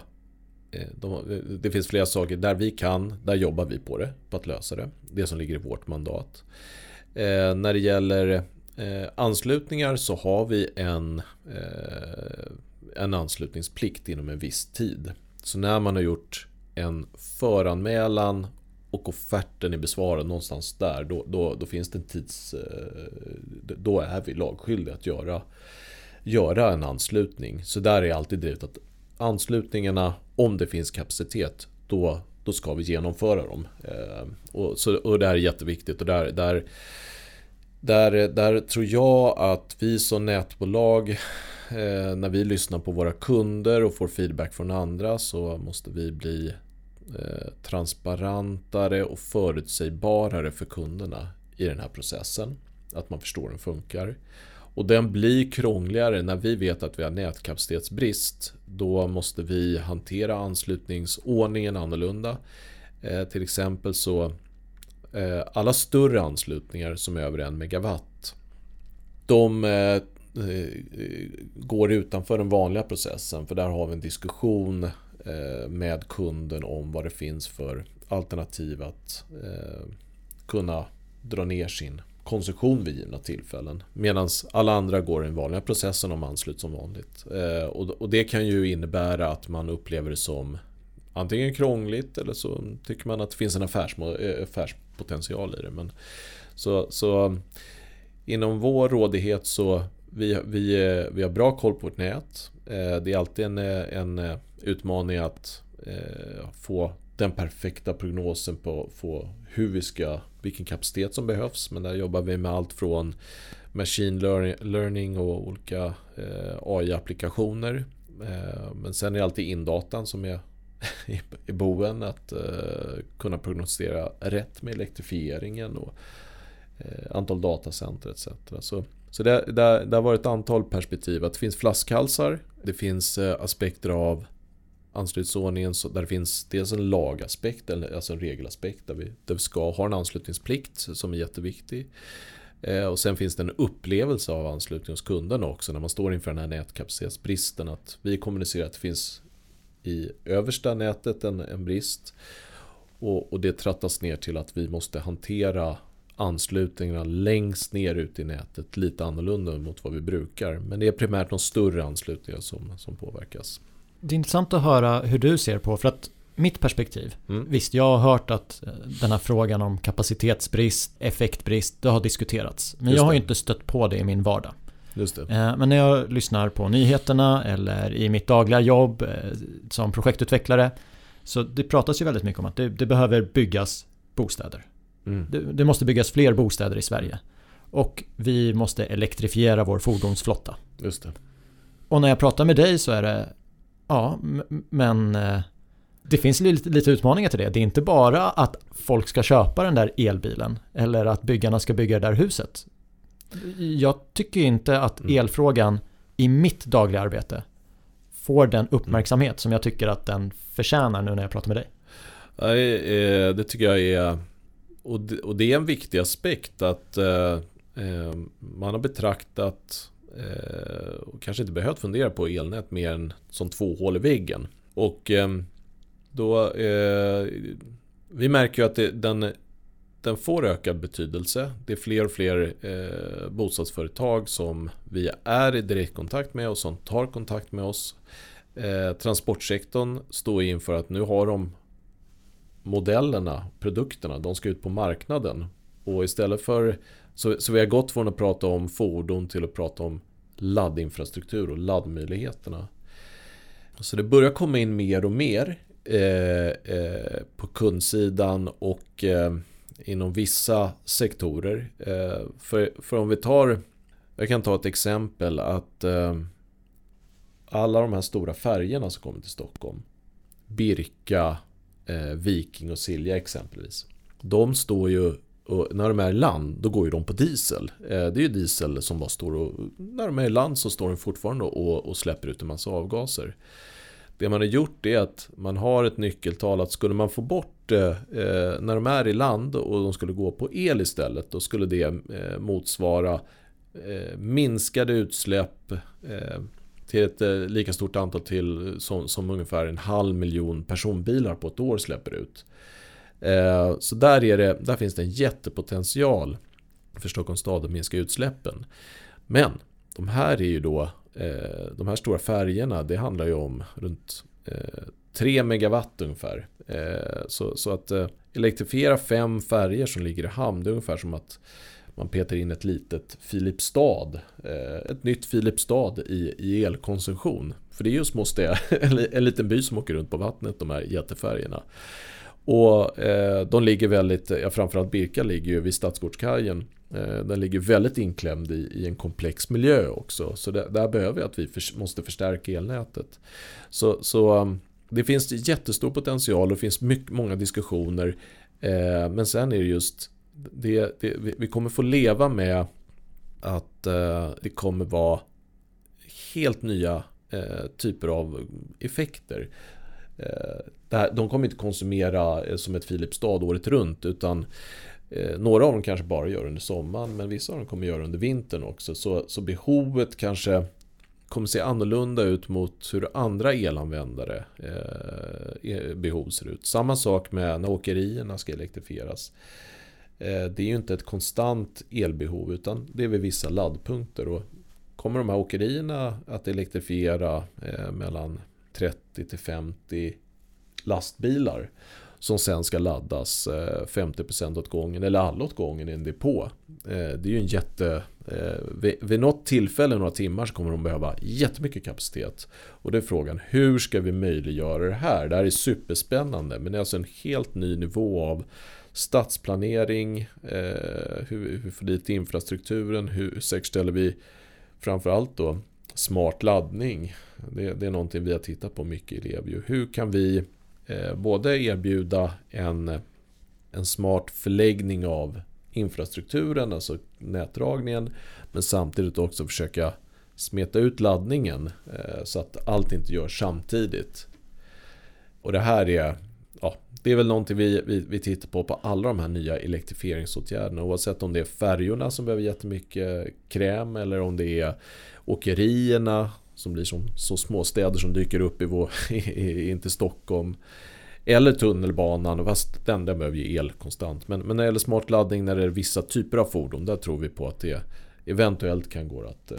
eh, de, det finns flera saker, där vi kan, där jobbar vi på det, på att lösa det. Det som ligger i vårt mandat. när det gäller anslutningar så har vi en en anslutningsplikt inom en viss tid. Så när man har gjort en föranmälan och offerten är besvarad någonstans där, då, då, då finns det en tids... Eh, då är vi lagskyldiga att göra, göra en anslutning. Så där är alltid drivet att anslutningarna, om det finns kapacitet, då, då ska vi genomföra dem. Eh, och, så, och det här är jätteviktigt och där, där, där, där tror jag att vi som nätbolag eh, när vi lyssnar på våra kunder och får feedback från andra så måste vi bli Eh, transparentare och förutsägbarare för kunderna i den här processen. Att man förstår hur den funkar. Och den blir krångligare när vi vet att vi har nätkapacitetsbrist. Då måste vi hantera anslutningsordningen annorlunda. Eh, till exempel så eh, alla större anslutningar som är över en megawatt de eh, eh, går utanför den vanliga processen. För där har vi en diskussion Eh, med kunden om vad det finns för alternativ att eh, kunna dra ner sin konsumtion vid givna tillfällen. Medan alla andra går den vanliga processen om anslut som vanligt. Eh, och det kan ju innebära att man upplever det som antingen krångligt eller så tycker man att det finns en affärspotential i det. Men så, så inom vår rådighet så vi, vi, vi har bra koll på vårt nät. Det är alltid en, en utmaning att eh, få den perfekta prognosen på, få hur vi ska, vilken kapacitet som behövs. Men där jobbar vi med allt från machine learning och olika eh, AI-applikationer. Eh, men sen är det alltid indatan som är [LAUGHS] i boven att eh, kunna prognostisera rätt med elektrifieringen och antal datacenter etc. Så så det, det, det har varit ett antal perspektiv. Att det finns flaskhalsar. Det finns aspekter av anslutningsordningen där det finns dels en lagaspekt, alltså en regelaspekt där vi, där vi ska ha en anslutningsplikt som är jätteviktig. Eh, och sen finns det en upplevelse av anslutning hos kunderna också när man står inför den här nätkapacitetsbristen. Att vi kommunicerar att det finns i översta nätet en, en brist. Och, och det trattas ner till att vi måste hantera anslutningarna längst ner ute i nätet lite annorlunda mot vad vi brukar. Men det är primärt de större anslutningar som, som påverkas. Det är intressant att höra hur du ser på, för att mitt perspektiv, mm. visst jag har hört att eh, den här frågan om kapacitetsbrist, effektbrist, det har diskuterats. Men Just jag har ju inte stött på det i min vardag. Det. Eh, men när jag lyssnar på nyheterna eller i mitt dagliga jobb eh, som projektutvecklare så det pratas ju väldigt mycket om att det, det behöver byggas bostäder. Mm. Det, det, måste byggas fler bostäder i Sverige. Och vi måste elektrifiera vår fordonsflotta. Just det. Och när jag pratar med dig så är det Ja, men eh, det finns lite, lite utmaningar till det. Det är inte bara att folk ska köpa den där elbilen eller att byggarna ska bygga det där huset. Jag tycker inte att mm. elfrågan i mitt dagliga arbete får den uppmärksamhet som jag tycker att den förtjänar nu när jag pratar med dig. Nej, eh, det tycker jag är och, det, är en viktig aspekt att eh, man har betraktat Eh, och kanske inte behövt fundera på elnät mer än som två hål i väggen. Och ehm, då eh, vi märker ju att det, den, den får ökad betydelse. Det är fler och fler eh, bostadsföretag som vi är i direktkontakt med och som tar kontakt med oss. Eh, transportsektorn står inför att nu har de modellerna, produkterna, de ska ut på marknaden. Och istället för, så, så vi har gått från att prata om fordon till att prata om laddinfrastruktur och laddmöjligheterna. Så det börjar komma in mer och mer eh, eh, på kundsidan och eh, inom vissa sektorer. Eh, för, för om vi tar, jag kan ta ett exempel att eh, alla de här stora färgerna som kommer till Stockholm, Birka, eh, Viking och Silja exempelvis. De står ju, och när de är i land, då går ju de på diesel. Eh, det är ju diesel som bara står och, när de är i land så står de fortfarande och, och släpper ut en massa avgaser. Det man har gjort är att man har ett nyckeltal att skulle man få bort eh, eh när de är i land och de skulle gå på el istället då skulle det eh, motsvara eh, minskade utsläpp eh, till ett eh, lika stort antal till eh, som, som, ungefär en halv miljon personbilar på ett år släpper ut. Eh, så där, är det, där finns det en jättepotential för Stockholms stad att minska utsläppen. Men de här är ju då eh, de här stora färgerna, det handlar ju om runt eh, 3 megawatt ungefär. Så, så att elektrifiera fem färger som ligger i hamn, det är ungefär som att man petar in ett litet Filipstad, ett nytt Filipstad i, i elkonsumtion. För det är ju små städer, [LAUGHS] en liten by som åker runt på vattnet, de här jättefärgerna. Och eh, de ligger väldigt, ja, framförallt Birka ligger ju vid Stadsgårdskajen Eh, den ligger väldigt inklämd i, i en komplex miljö också. Så där, där behöver vi att vi för, måste förstärka elnätet. Så, så um, det finns jättestor potential och det finns mycket, många diskussioner. Eh, men sen är det just, det, det, vi kommer få leva med att eh, det kommer vara helt nya eh, typer av effekter. Eh, här, de kommer inte konsumera eh, som ett Filipstad året runt utan eh, några av dem kanske bara gör under sommaren men vissa av dem kommer göra under vintern också. Så, så behovet kanske kommer se annorlunda ut mot hur andra elanvändare eh, eh, behov ser ut. Samma sak med när åkerierna ska elektrifieras. Eh, det är ju inte ett konstant elbehov utan det är vid vissa laddpunkter. Och kommer de här åkerierna att elektrifiera eh, mellan 30 till 50 lastbilar som sen ska laddas eh, 50% åt gången eller alla åt gången i en depå. Eh, det är ju en jätte... Eh, vid något tillfälle, några timmar, så kommer de behöva jättemycket kapacitet. Och det är frågan, hur ska vi möjliggöra det här? Det här är superspännande, men det är alltså en helt ny nivå av stadsplanering, hur vi får dit infrastrukturen, hur säkerställer vi framförallt då smart laddning. Det, det, är någonting vi har tittat på mycket i Levio. Hur kan vi Eh, både erbjuda en, en smart förläggning av infrastrukturen, alltså nätdragningen, men samtidigt också försöka smeta ut laddningen eh, så att allt inte görs samtidigt. Och det här är, ja, det är väl någonting vi, vi, vi tittar på på alla de här nya elektrifieringsåtgärderna. Oavsett om det är färjorna som behöver jättemycket eh, kräm eller om det är åkerierna som blir som så småstäder som dyker upp i vår, [LAUGHS] in till Stockholm. Eller tunnelbanan, fast den, där behöver ju el konstant. Men, men när det gäller smart laddning, när det är vissa typer av fordon, där tror vi på att det eventuellt kan gå att eh,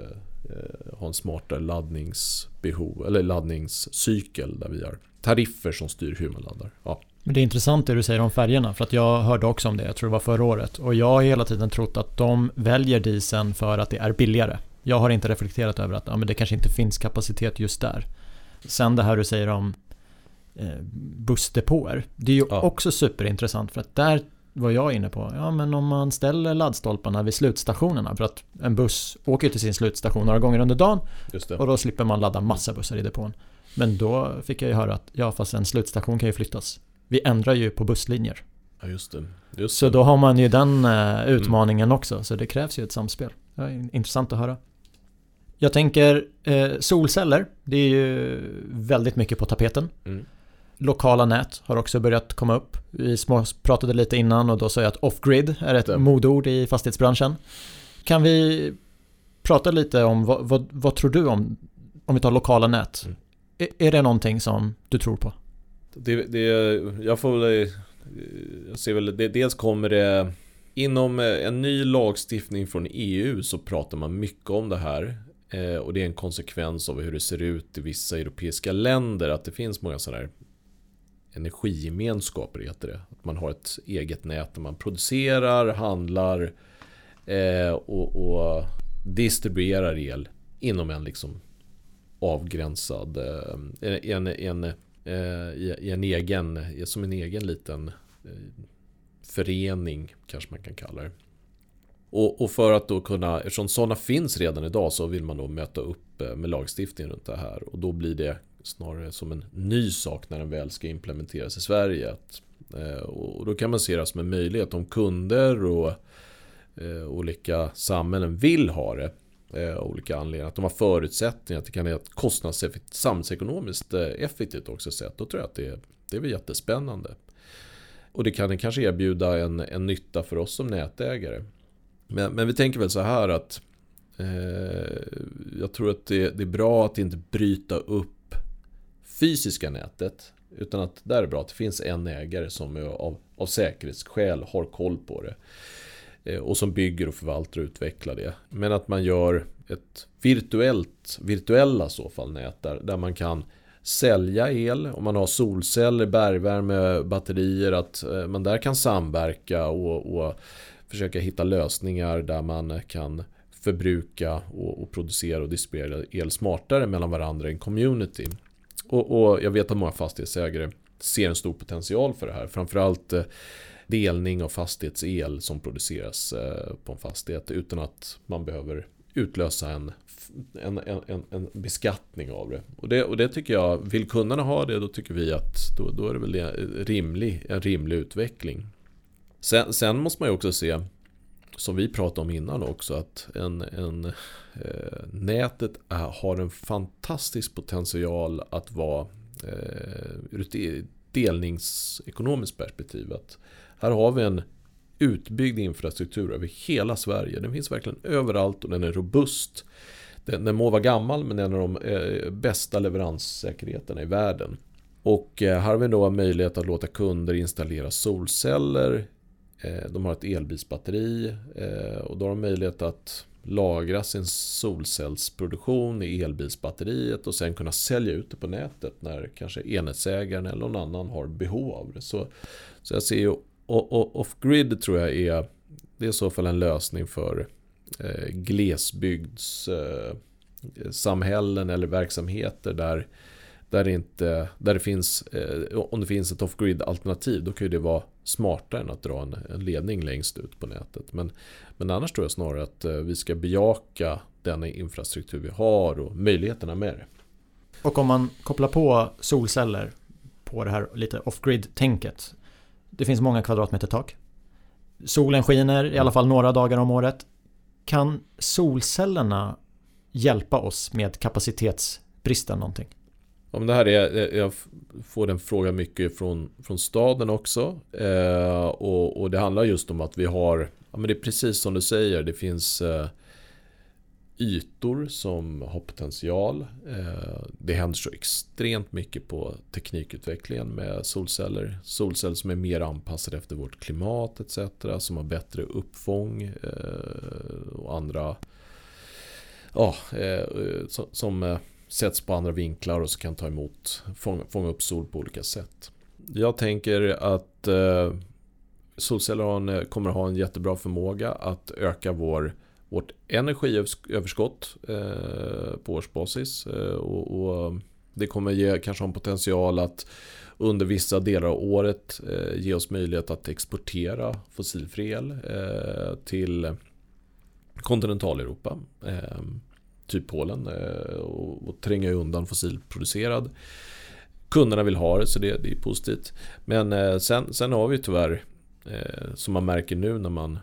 eh, ha en smartare laddningsbehov, eller laddningscykel där vi har tariffer som styr hur man laddar. Ja. Men det är intressant det du säger om färgerna, för att jag hörde också om det, jag tror det var förra året. Och jag har hela tiden trott att de väljer dieseln för att det är billigare. Jag har inte reflekterat över att ja, men det kanske inte finns kapacitet just där. Sen det här du säger om eh, bussdepåer. Det är ju ja. också superintressant för att där var jag inne på, ja men om man ställer laddstolparna vid slutstationerna för att en buss åker till sin slutstation några gånger under dagen och då slipper man ladda massa bussar i depån. Men då fick jag ju höra att ja fast en slutstation kan ju flyttas. Vi ändrar ju på busslinjer. Ja just det. Just så då har man ju den eh, utmaningen mm. också så det krävs ju ett samspel. Ja, intressant att höra. Jag tänker eh, solceller, det är ju väldigt mycket på tapeten. Mm. Lokala nät har också börjat komma upp. Vi pratade lite innan och då sa jag att off-grid är ett modord i fastighetsbranschen. Kan vi prata lite om vad, vad, vad tror du om, om vi tar lokala nät? Mm. Är, är det någonting som du tror på? Det, det, jag får väl, jag ser väl, det, dels kommer det Inom en ny lagstiftning från EU så pratar man mycket om det här. Eh, och det är en konsekvens av hur det ser ut i vissa europeiska länder. Att det finns många sådana här energigemenskaper heter det. Att man har ett eget nät där man producerar, handlar eh, och, och, distribuerar el inom en liksom avgränsad, eh, en, en, i, i, en egen, som en egen liten förening kanske man kan kalla det. Och, och, för att då kunna, eftersom sådana finns redan idag så vill man då möta upp eh, med lagstiftning runt det här. Och då blir det snarare som en ny sak när den väl ska implementeras i Sverige. Att, eh, och då kan man se det som en möjlighet om kunder och eh, olika samhällen vill ha det eh, olika anledningar. Att de har förutsättningar att det kan vara ett kostnadseffektivt, samhällsekonomiskt eh, effektivt också sätt. Då tror jag att det, det är väl jättespännande. Och det kan kanske erbjuda en, en nytta för oss som nätägare. Men, men vi tänker väl så här att eh, jag tror att det, det, är bra att inte bryta upp fysiska nätet. Utan att där är bra att det finns en ägare som av, av säkerhetsskäl har koll på det. Eh, och som bygger och förvaltar och utvecklar det. Men att man gör ett virtuellt, virtuella så fall nät där, där man kan sälja el, om man har solceller, bergvärme, batterier, att eh, man där kan samverka och, och försöka hitta lösningar där man kan förbruka och, och, producera och distribuera el smartare mellan varandra i en community. Och, och, jag vet att många fastighetsägare ser en stor potential för det här. Framförallt eh, delning av fastighetsel som produceras eh, på en fastighet utan att man behöver utlösa en, en, en, en beskattning av det. Och, det. och det tycker jag, vill kunderna ha det då tycker vi att då, då är det väl eh, rimlig, en rimlig utveckling. Sen, sen måste man ju också se som vi pratade om innan också, att en, en, eh, nätet är, har en fantastisk potential att vara eh, ur ett delningsekonomiskt perspektiv. Att här har vi en utbyggd infrastruktur över hela Sverige. Den finns verkligen överallt och den är robust. Den, den må vara gammal men den är de eh, bästa leveranssäkerheterna i världen. Och eh, här har vi då möjlighet att låta kunder installera solceller. Eh, de har ett elbilsbatteri eh, och då har de möjlighet att lagra sin solcellsproduktion i elbilsbatteriet och sen kunna sälja ut det på nätet när kanske enhetsägaren eller någon annan har behov av det. Så, så jag ser ju off-grid tror jag är, det är i så fall en lösning för eh, glesbygdssamhällen eh, eller verksamheter där, där, det inte, där det finns, eh, om det finns ett off-grid alternativ då kan det vara smartare än att dra en, en, ledning längst ut på nätet. Men, men annars tror jag snarare att eh, vi ska bejaka den infrastruktur vi har och möjligheterna med det. Och om man kopplar på solceller på det här lite off-grid-tänket det finns många kvadratmeter tak. Solen skiner i alla fall några dagar om året. Kan solcellerna hjälpa oss med kapacitetsbristen någonting? Om det här är, eh, jag får den frågan mycket från, från staden också. Eh, och, och, det handlar just om att vi har, ja men det är precis som du säger, det finns eh, ytor som har potential. Eh, det händer så extremt mycket på teknikutvecklingen med solceller. Solceller som är mer anpassade efter vårt klimat etc. Som har bättre uppfång eh, och andra ja, eh, som eh, sätts på andra vinklar och så kan ta emot, fånga upp sol på olika sätt. Jag tänker att eh, solceller kommer ha en jättebra förmåga att öka vår vårt energiöverskott eh, på årsbasis. Eh, och, och, det kommer ge kanske en potential att under vissa delar av året eh, ge oss möjlighet att exportera fossilfri el eh, till kontinentaleuropa. Ehm, typ Polen eh, och, och tränga undan fossilproducerad. Kunderna vill ha det så det, det är positivt. Men eh, sen, sen har vi tyvärr eh, som man märker nu när man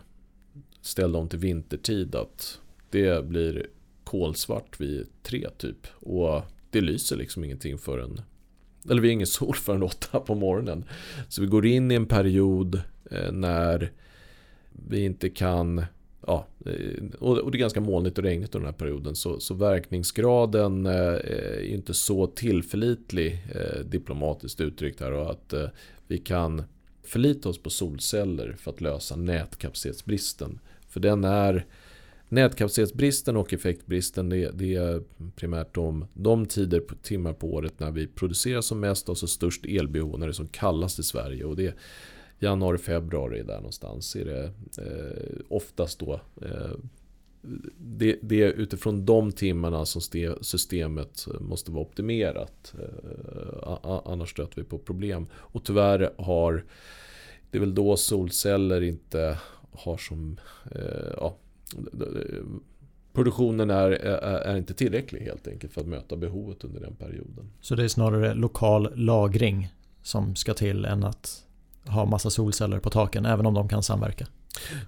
ställde om till vintertid att det blir kolsvart vid tre typ. Och det lyser liksom ingenting förrän eller vi har ingen sol förrän åtta på morgonen. Så vi går in i en period när vi inte kan Ja, eh, och det är ganska molnigt och regnigt under den här perioden. Så, så verkningsgraden eh, är inte så tillförlitlig eh, diplomatiskt uttryckt här. Och att vi kan förlita oss på solceller för att lösa nätkapacitetsbristen. För den är Nätkapacitetsbristen och effektbristen det, det är primärt de, de tider på, timmar på året när vi producerar som mest och så störst elbehov när det är som kallast i Sverige. Och det är januari, februari där någonstans är det eh, oftast då eh, det, det är utifrån de timmarna som systemet måste vara optimerat. Eh, annars stöter vi på problem. Och tyvärr har det är väl då solceller inte har som... Eh, ja, produktionen är, är, är, inte tillräcklig helt enkelt för att möta behovet under den perioden. Så det är snarare lokal lagring som ska till än att ha massa solceller på taken, även om de kan samverka?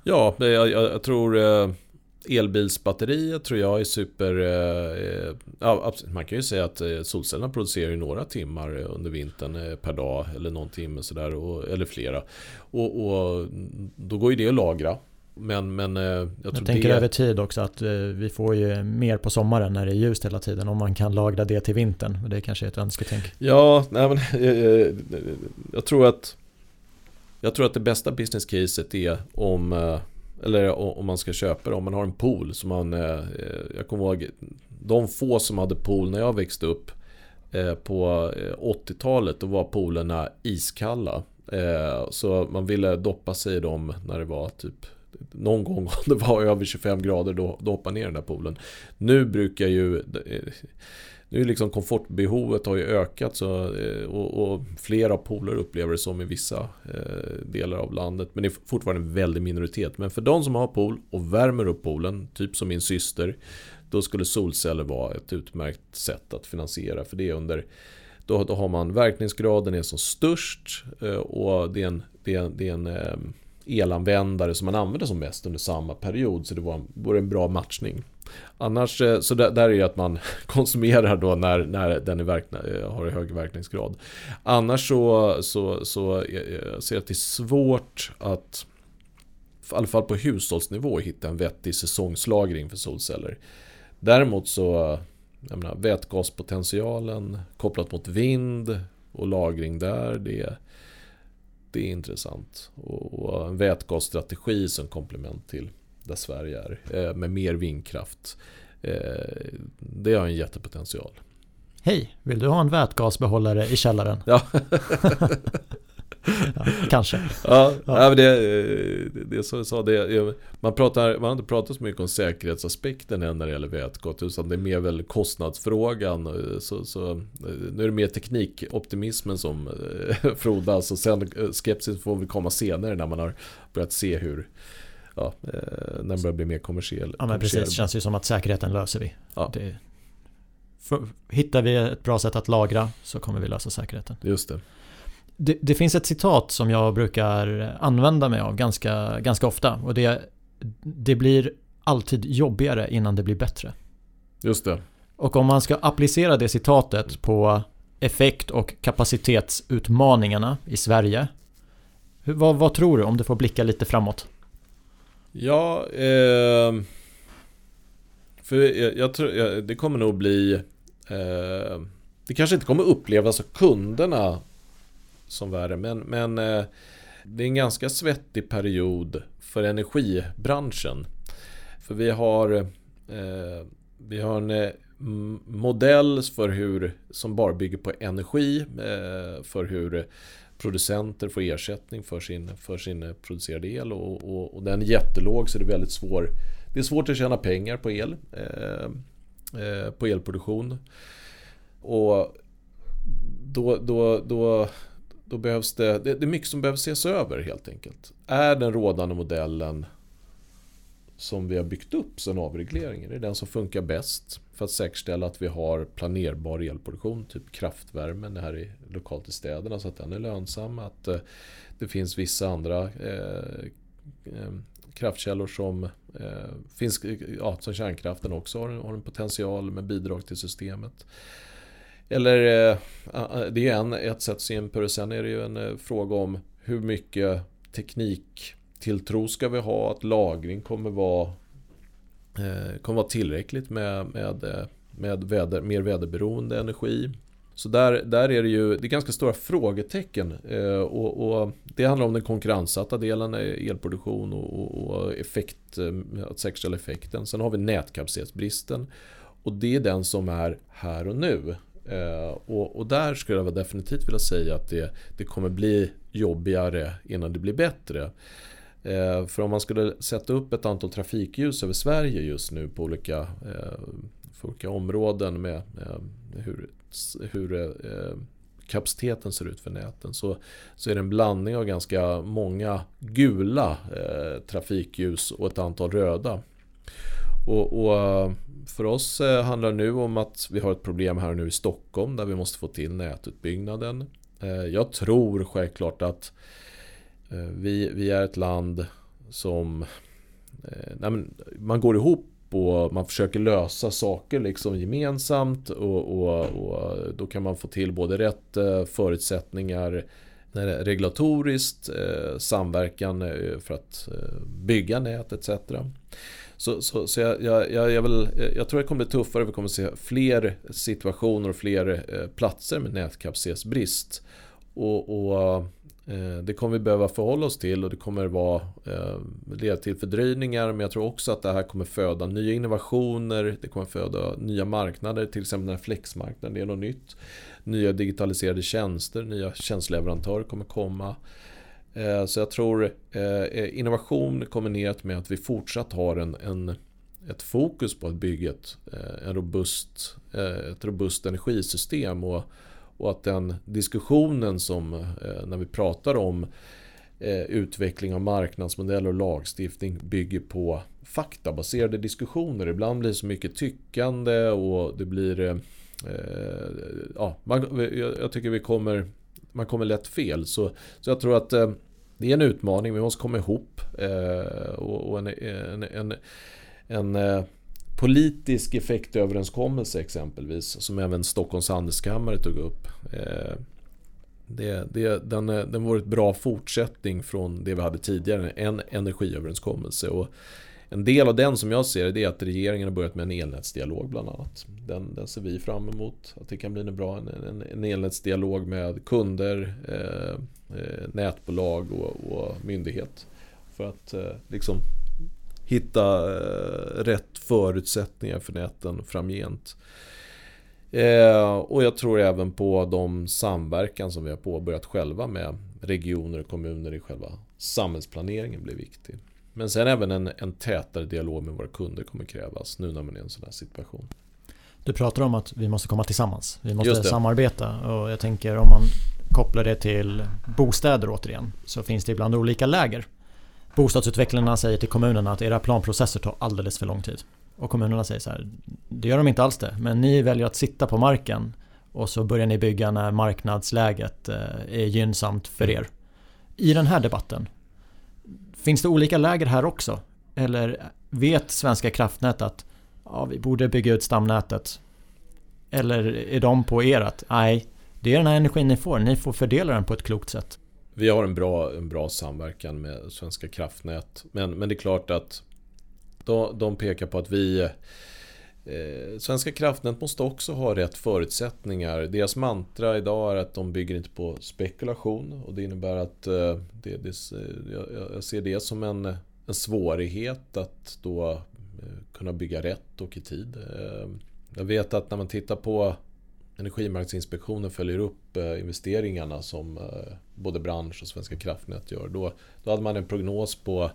Ja, jag, jag tror eh, elbilsbatteriet tror jag är super... Eh, ja, man kan ju säga att eh, solcellerna producerar ju några timmar under vintern per dag eller någon timme sådär, eller flera. Och, och då går ju det att lagra men, men jag, jag tänker det... över tid också att vi får ju mer på sommaren när det är ljust hela tiden om man kan lagra det till vintern. Det kanske är ett önsketänk. Ja, nej, men, jag, jag tror att jag tror att det bästa business caset är om eh, eller eh, om man ska köpa det, om man har en pool som man eh, Jag kommer ihåg De få som hade pool när jag växte upp På 80-talet då var poolerna iskalla Så man ville doppa sig i dem när det var typ någon gång om [LAUGHS] det var över 25 grader då, då hoppar ner i den där poolen. Nu brukar ju nu är liksom komfortbehovet har ju ökat så, eh, och, och flera pooler upplever det som i vissa eh, delar av landet. Men det är fortfarande en väldig minoritet. Men för de som har pool och värmer upp poolen, typ som min syster, då skulle solceller vara ett utmärkt sätt att finansiera för det är under då, då har man verkningsgraden är som störst eh, och det är en, det är, det är en elanvändare som man använder som mest under samma period. Så det vore en, en bra matchning. Annars, eh, så där, där är det att man [LAUGHS] konsumerar då när, när den är verkna, eh, har hög verkningsgrad. Annars så, så, så eh, ser jag att det är svårt att, i alla fall på hushållsnivå, hitta en vettig säsongslagring för solceller. Däremot så, jag menar, vätgaspotentialen kopplat mot vind och lagring där, det det är intressant. Och en vätgasstrategi som komplement till där Sverige är. Eh, med mer vindkraft. Eh, det har en jättepotential. Hej, vill du ha en vätgasbehållare i källaren? Ja. [LAUGHS] ja, kanske. Ja, ja. det, det är så jag sa. Det, man, pratar, man har inte pratat så mycket om säkerhetsaspekten än när det gäller vätgas. Utan det är mer väl kostnadsfrågan. Så, så, nu är det mer teknikoptimismen som [LAUGHS] frodas. Och sen skepsis får väl komma senare när man har börjat se hur ja, när den börjar bli mer kommersiell. Ja men precis, det känns ju som att säkerheten löser vi. Ja. Det, för, hittar vi ett bra sätt att lagra så kommer vi lösa säkerheten. Just det. Det, det, finns ett citat som jag brukar använda mig av ganska, ganska ofta och det, det blir alltid jobbigare innan det blir bättre. Just det. Och om man ska applicera det citatet på effekt och kapacitetsutmaningarna i Sverige. Hur, vad, vad tror du om du får blicka lite framåt? Ja, eh, för jag, jag tror jag, det kommer nog bli eh, Det kanske inte kommer upplevas av kunderna som värre. Men, men eh, det är en ganska svettig period för energibranschen. För vi har, eh, vi har en eh, modell för hur, som bara bygger på energi. Eh, för hur producenter får ersättning för sin, för sin eh, producerade el. Och, och, och den är jättelåg så det är väldigt svår. Det är svårt att tjäna pengar på el. Eh, eh, på elproduktion. Och då, då, då då behövs det, det, är mycket som behöver ses över helt enkelt. Är den rådande modellen som vi har byggt upp sedan avregleringen, är den som funkar bäst för att säkerställa att vi har planerbar elproduktion, typ kraftvärmen här i, lokalt i städerna så att den är lönsam. Att eh, det finns vissa andra eh, eh kraftkällor som eh, finns, ja, som kärnkraften också har, har en potential med bidrag till systemet. Eller eh, det är en, ett sätt att se på det. Sen är det ju en eh, fråga om hur mycket teknik Tilltro ska vi ha? Att lagring kommer vara, eh, kommer vara tillräckligt med, med, eh, med väder, mer väderberoende energi. Så där, där är det ju det är ganska stora frågetecken. Eh, och, och, det handlar om den konkurrenssatta delen, elproduktion och, och effekt, att säkerställa effekten. Sen har vi nätkapacitetsbristen. Och det är den som är här och nu. Och, och, där skulle jag definitivt vilja säga att det, det kommer bli jobbigare innan det blir bättre. Eh, för om man skulle sätta upp ett antal trafikljus över Sverige just nu på olika, eh, för olika områden med eh, hur, hur kapaciteten ser ut för näten så, så är det en blandning av ganska många gula eh, trafikljus och ett antal röda. Och, och, för oss handlar det nu om att vi har ett problem här nu i Stockholm där vi måste få till nätutbyggnaden. Eh, jag tror självklart att Eh, vi, vi är ett land som eh, Nej, men man går ihop och man försöker lösa saker liksom gemensamt och, och, och då kan man få till både rätt eh, förutsättningar regulatoriskt, samverkan för att bygga nät etc. Så, så, så jag, jag, jag, vill, jag tror det kommer bli tuffare, vi kommer se fler situationer och fler platser med nätkapacitetsbrist. Och, och Eh, det kommer vi behöva förhålla oss till och det kommer vara, eh, leda till fördröjningar men jag tror också att det här kommer föda nya innovationer, det kommer föda nya marknader, till exempel den här flexmarknaden, det är något nytt. Nya digitaliserade tjänster, nya tjänstleverantörer kommer komma. Eh, så jag tror innovation kombinerat med att vi fortsatt har en, en ett fokus på att bygga ett, en robust, ett robust energisystem och och att den diskussionen som eh, när vi pratar om eh, utveckling av marknadsmodeller och lagstiftning bygger på faktabaserade diskussioner. Ibland blir det så mycket tyckande och det blir... Eh, eh ja, man, jag tycker vi kommer... Man kommer lätt fel. Så, så jag tror att det är en utmaning. Vi måste komma ihop. och, och en, en, en, en politisk effektöverenskommelse exempelvis, som även Stockholms handelskammare tog upp. Eh, det, det, den, eh, den var ett bra fortsättning från det vi hade tidigare, en energiöverenskommelse. Och en del av den som jag ser det är att regeringen har börjat med en elnätsdialog bland annat. Den, den ser vi fram emot, att det kan bli en bra en, en, en elnätsdialog med kunder, eh, eh nätbolag och, och myndighet. För att eh, liksom hitta eh, rätt förutsättningar för näten framgent. Eh, och jag tror även på de samverkan som vi har påbörjat själva med regioner och kommuner i själva samhällsplaneringen blir viktig. Men sen även en, en tätare dialog med våra kunder kommer krävas nu när man är i en sån här situation. Du pratar om att vi måste komma tillsammans. Vi måste samarbeta och jag tänker om man kopplar det till bostäder återigen så finns det ibland olika läger. Bostadsutvecklarna säger till kommunerna att era planprocesser tar alldeles för lång tid. Och kommunerna säger så här, det gör de inte alls det, men ni väljer att sitta på marken och så börjar ni bygga när marknadsläget eh, är gynnsamt för er. I den här debatten, finns det olika läger här också? Eller vet Svenska kraftnät att ja, vi borde bygga ut stamnätet? Eller är de på er att nej, det är den här energin ni får, ni får fördela den på ett klokt sätt? Vi har en bra, en bra samverkan med Svenska kraftnät. Men, men det är klart att de, de pekar på att vi eh, Svenska kraftnät måste också ha rätt förutsättningar. Deras mantra idag är att de bygger inte på spekulation. Och det innebär att eh, det, det, jag, ser det som en, en svårighet att då eh, kunna bygga rätt och i tid. Eh, jag vet att när man tittar på Energimarknadsinspektionen följer upp eh, investeringarna som eh, både bransch och Svenska kraftnät gör. Då, då hade man en prognos på,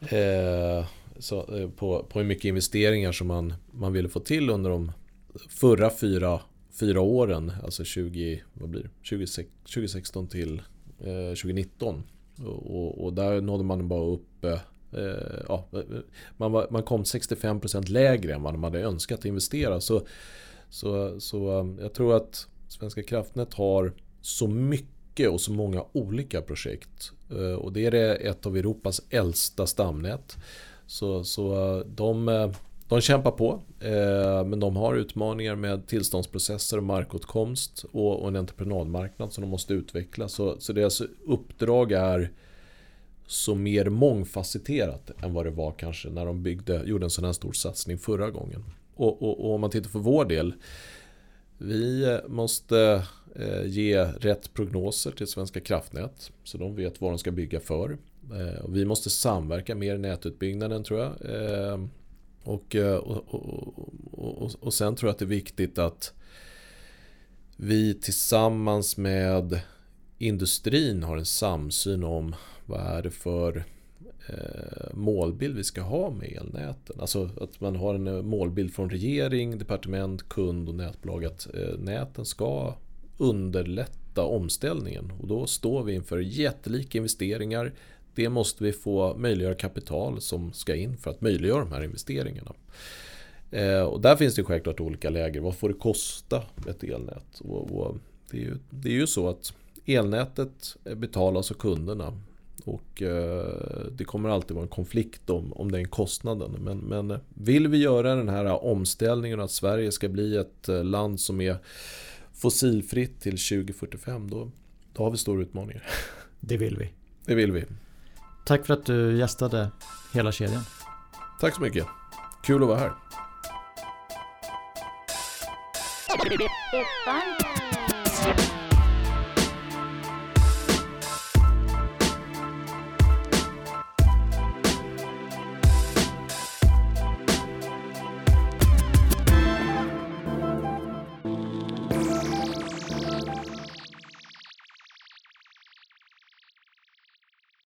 eh, så, eh, på, på hur mycket investeringar som man, man ville få till under de förra fyra, fyra åren. Alltså 20, vad blir 20, 2016 till eh, 2019. Och, och, och, där nådde man bara upp eh, eh ja, man, var, man kom 65% lägre än vad man hade önskat investera. Så så, så um, jag tror att Svenska kraftnät har så mycket och så många olika projekt. Eh, och det är ett av Europas äldsta stamnät. Så, så uh, de, uh, de kämpar på. Eh, men de har utmaningar med tillståndsprocesser och markåtkomst och, en entreprenadmarknad som de måste utveckla. Så, så deras uppdrag är så mer mångfacetterat än vad det var kanske när de byggde, gjorde en sån här stor satsning förra gången. Och, och, och om man tittar för vår del. Vi måste eh, ge rätt prognoser till Svenska kraftnät. Så de vet vad de ska bygga för. Eh, vi måste samverka mer i nätutbyggnaden tror jag. Eh, och, och, och, och, sen tror jag att det är viktigt att vi tillsammans med industrin har en samsyn om vad är det för Eh, målbild vi ska ha med elnäten. Alltså att man har en eh, målbild från regering, departement, kund och nätbolag att eh, näten ska underlätta omställningen. Och då står vi inför jättelika investeringar. Det måste vi få möjliggöra kapital som ska in för att möjliggöra de här investeringarna. Och där finns det självklart olika läger. Vad får det kosta ett elnät? Och, och det, är ju, det är ju så att elnätet betalas av kunderna. Och eh, det kommer alltid vara en konflikt om, om den kostnaden. Men, men vill vi göra den här omställningen att Sverige ska bli ett eh, land som är fossilfritt till 2045 då, då har vi stora utmaningar. [LAUGHS] Det vill vi. Det vill vi. Tack för att du gästade hela kedjan. Tack så mycket. Kul att vara här. It's fun.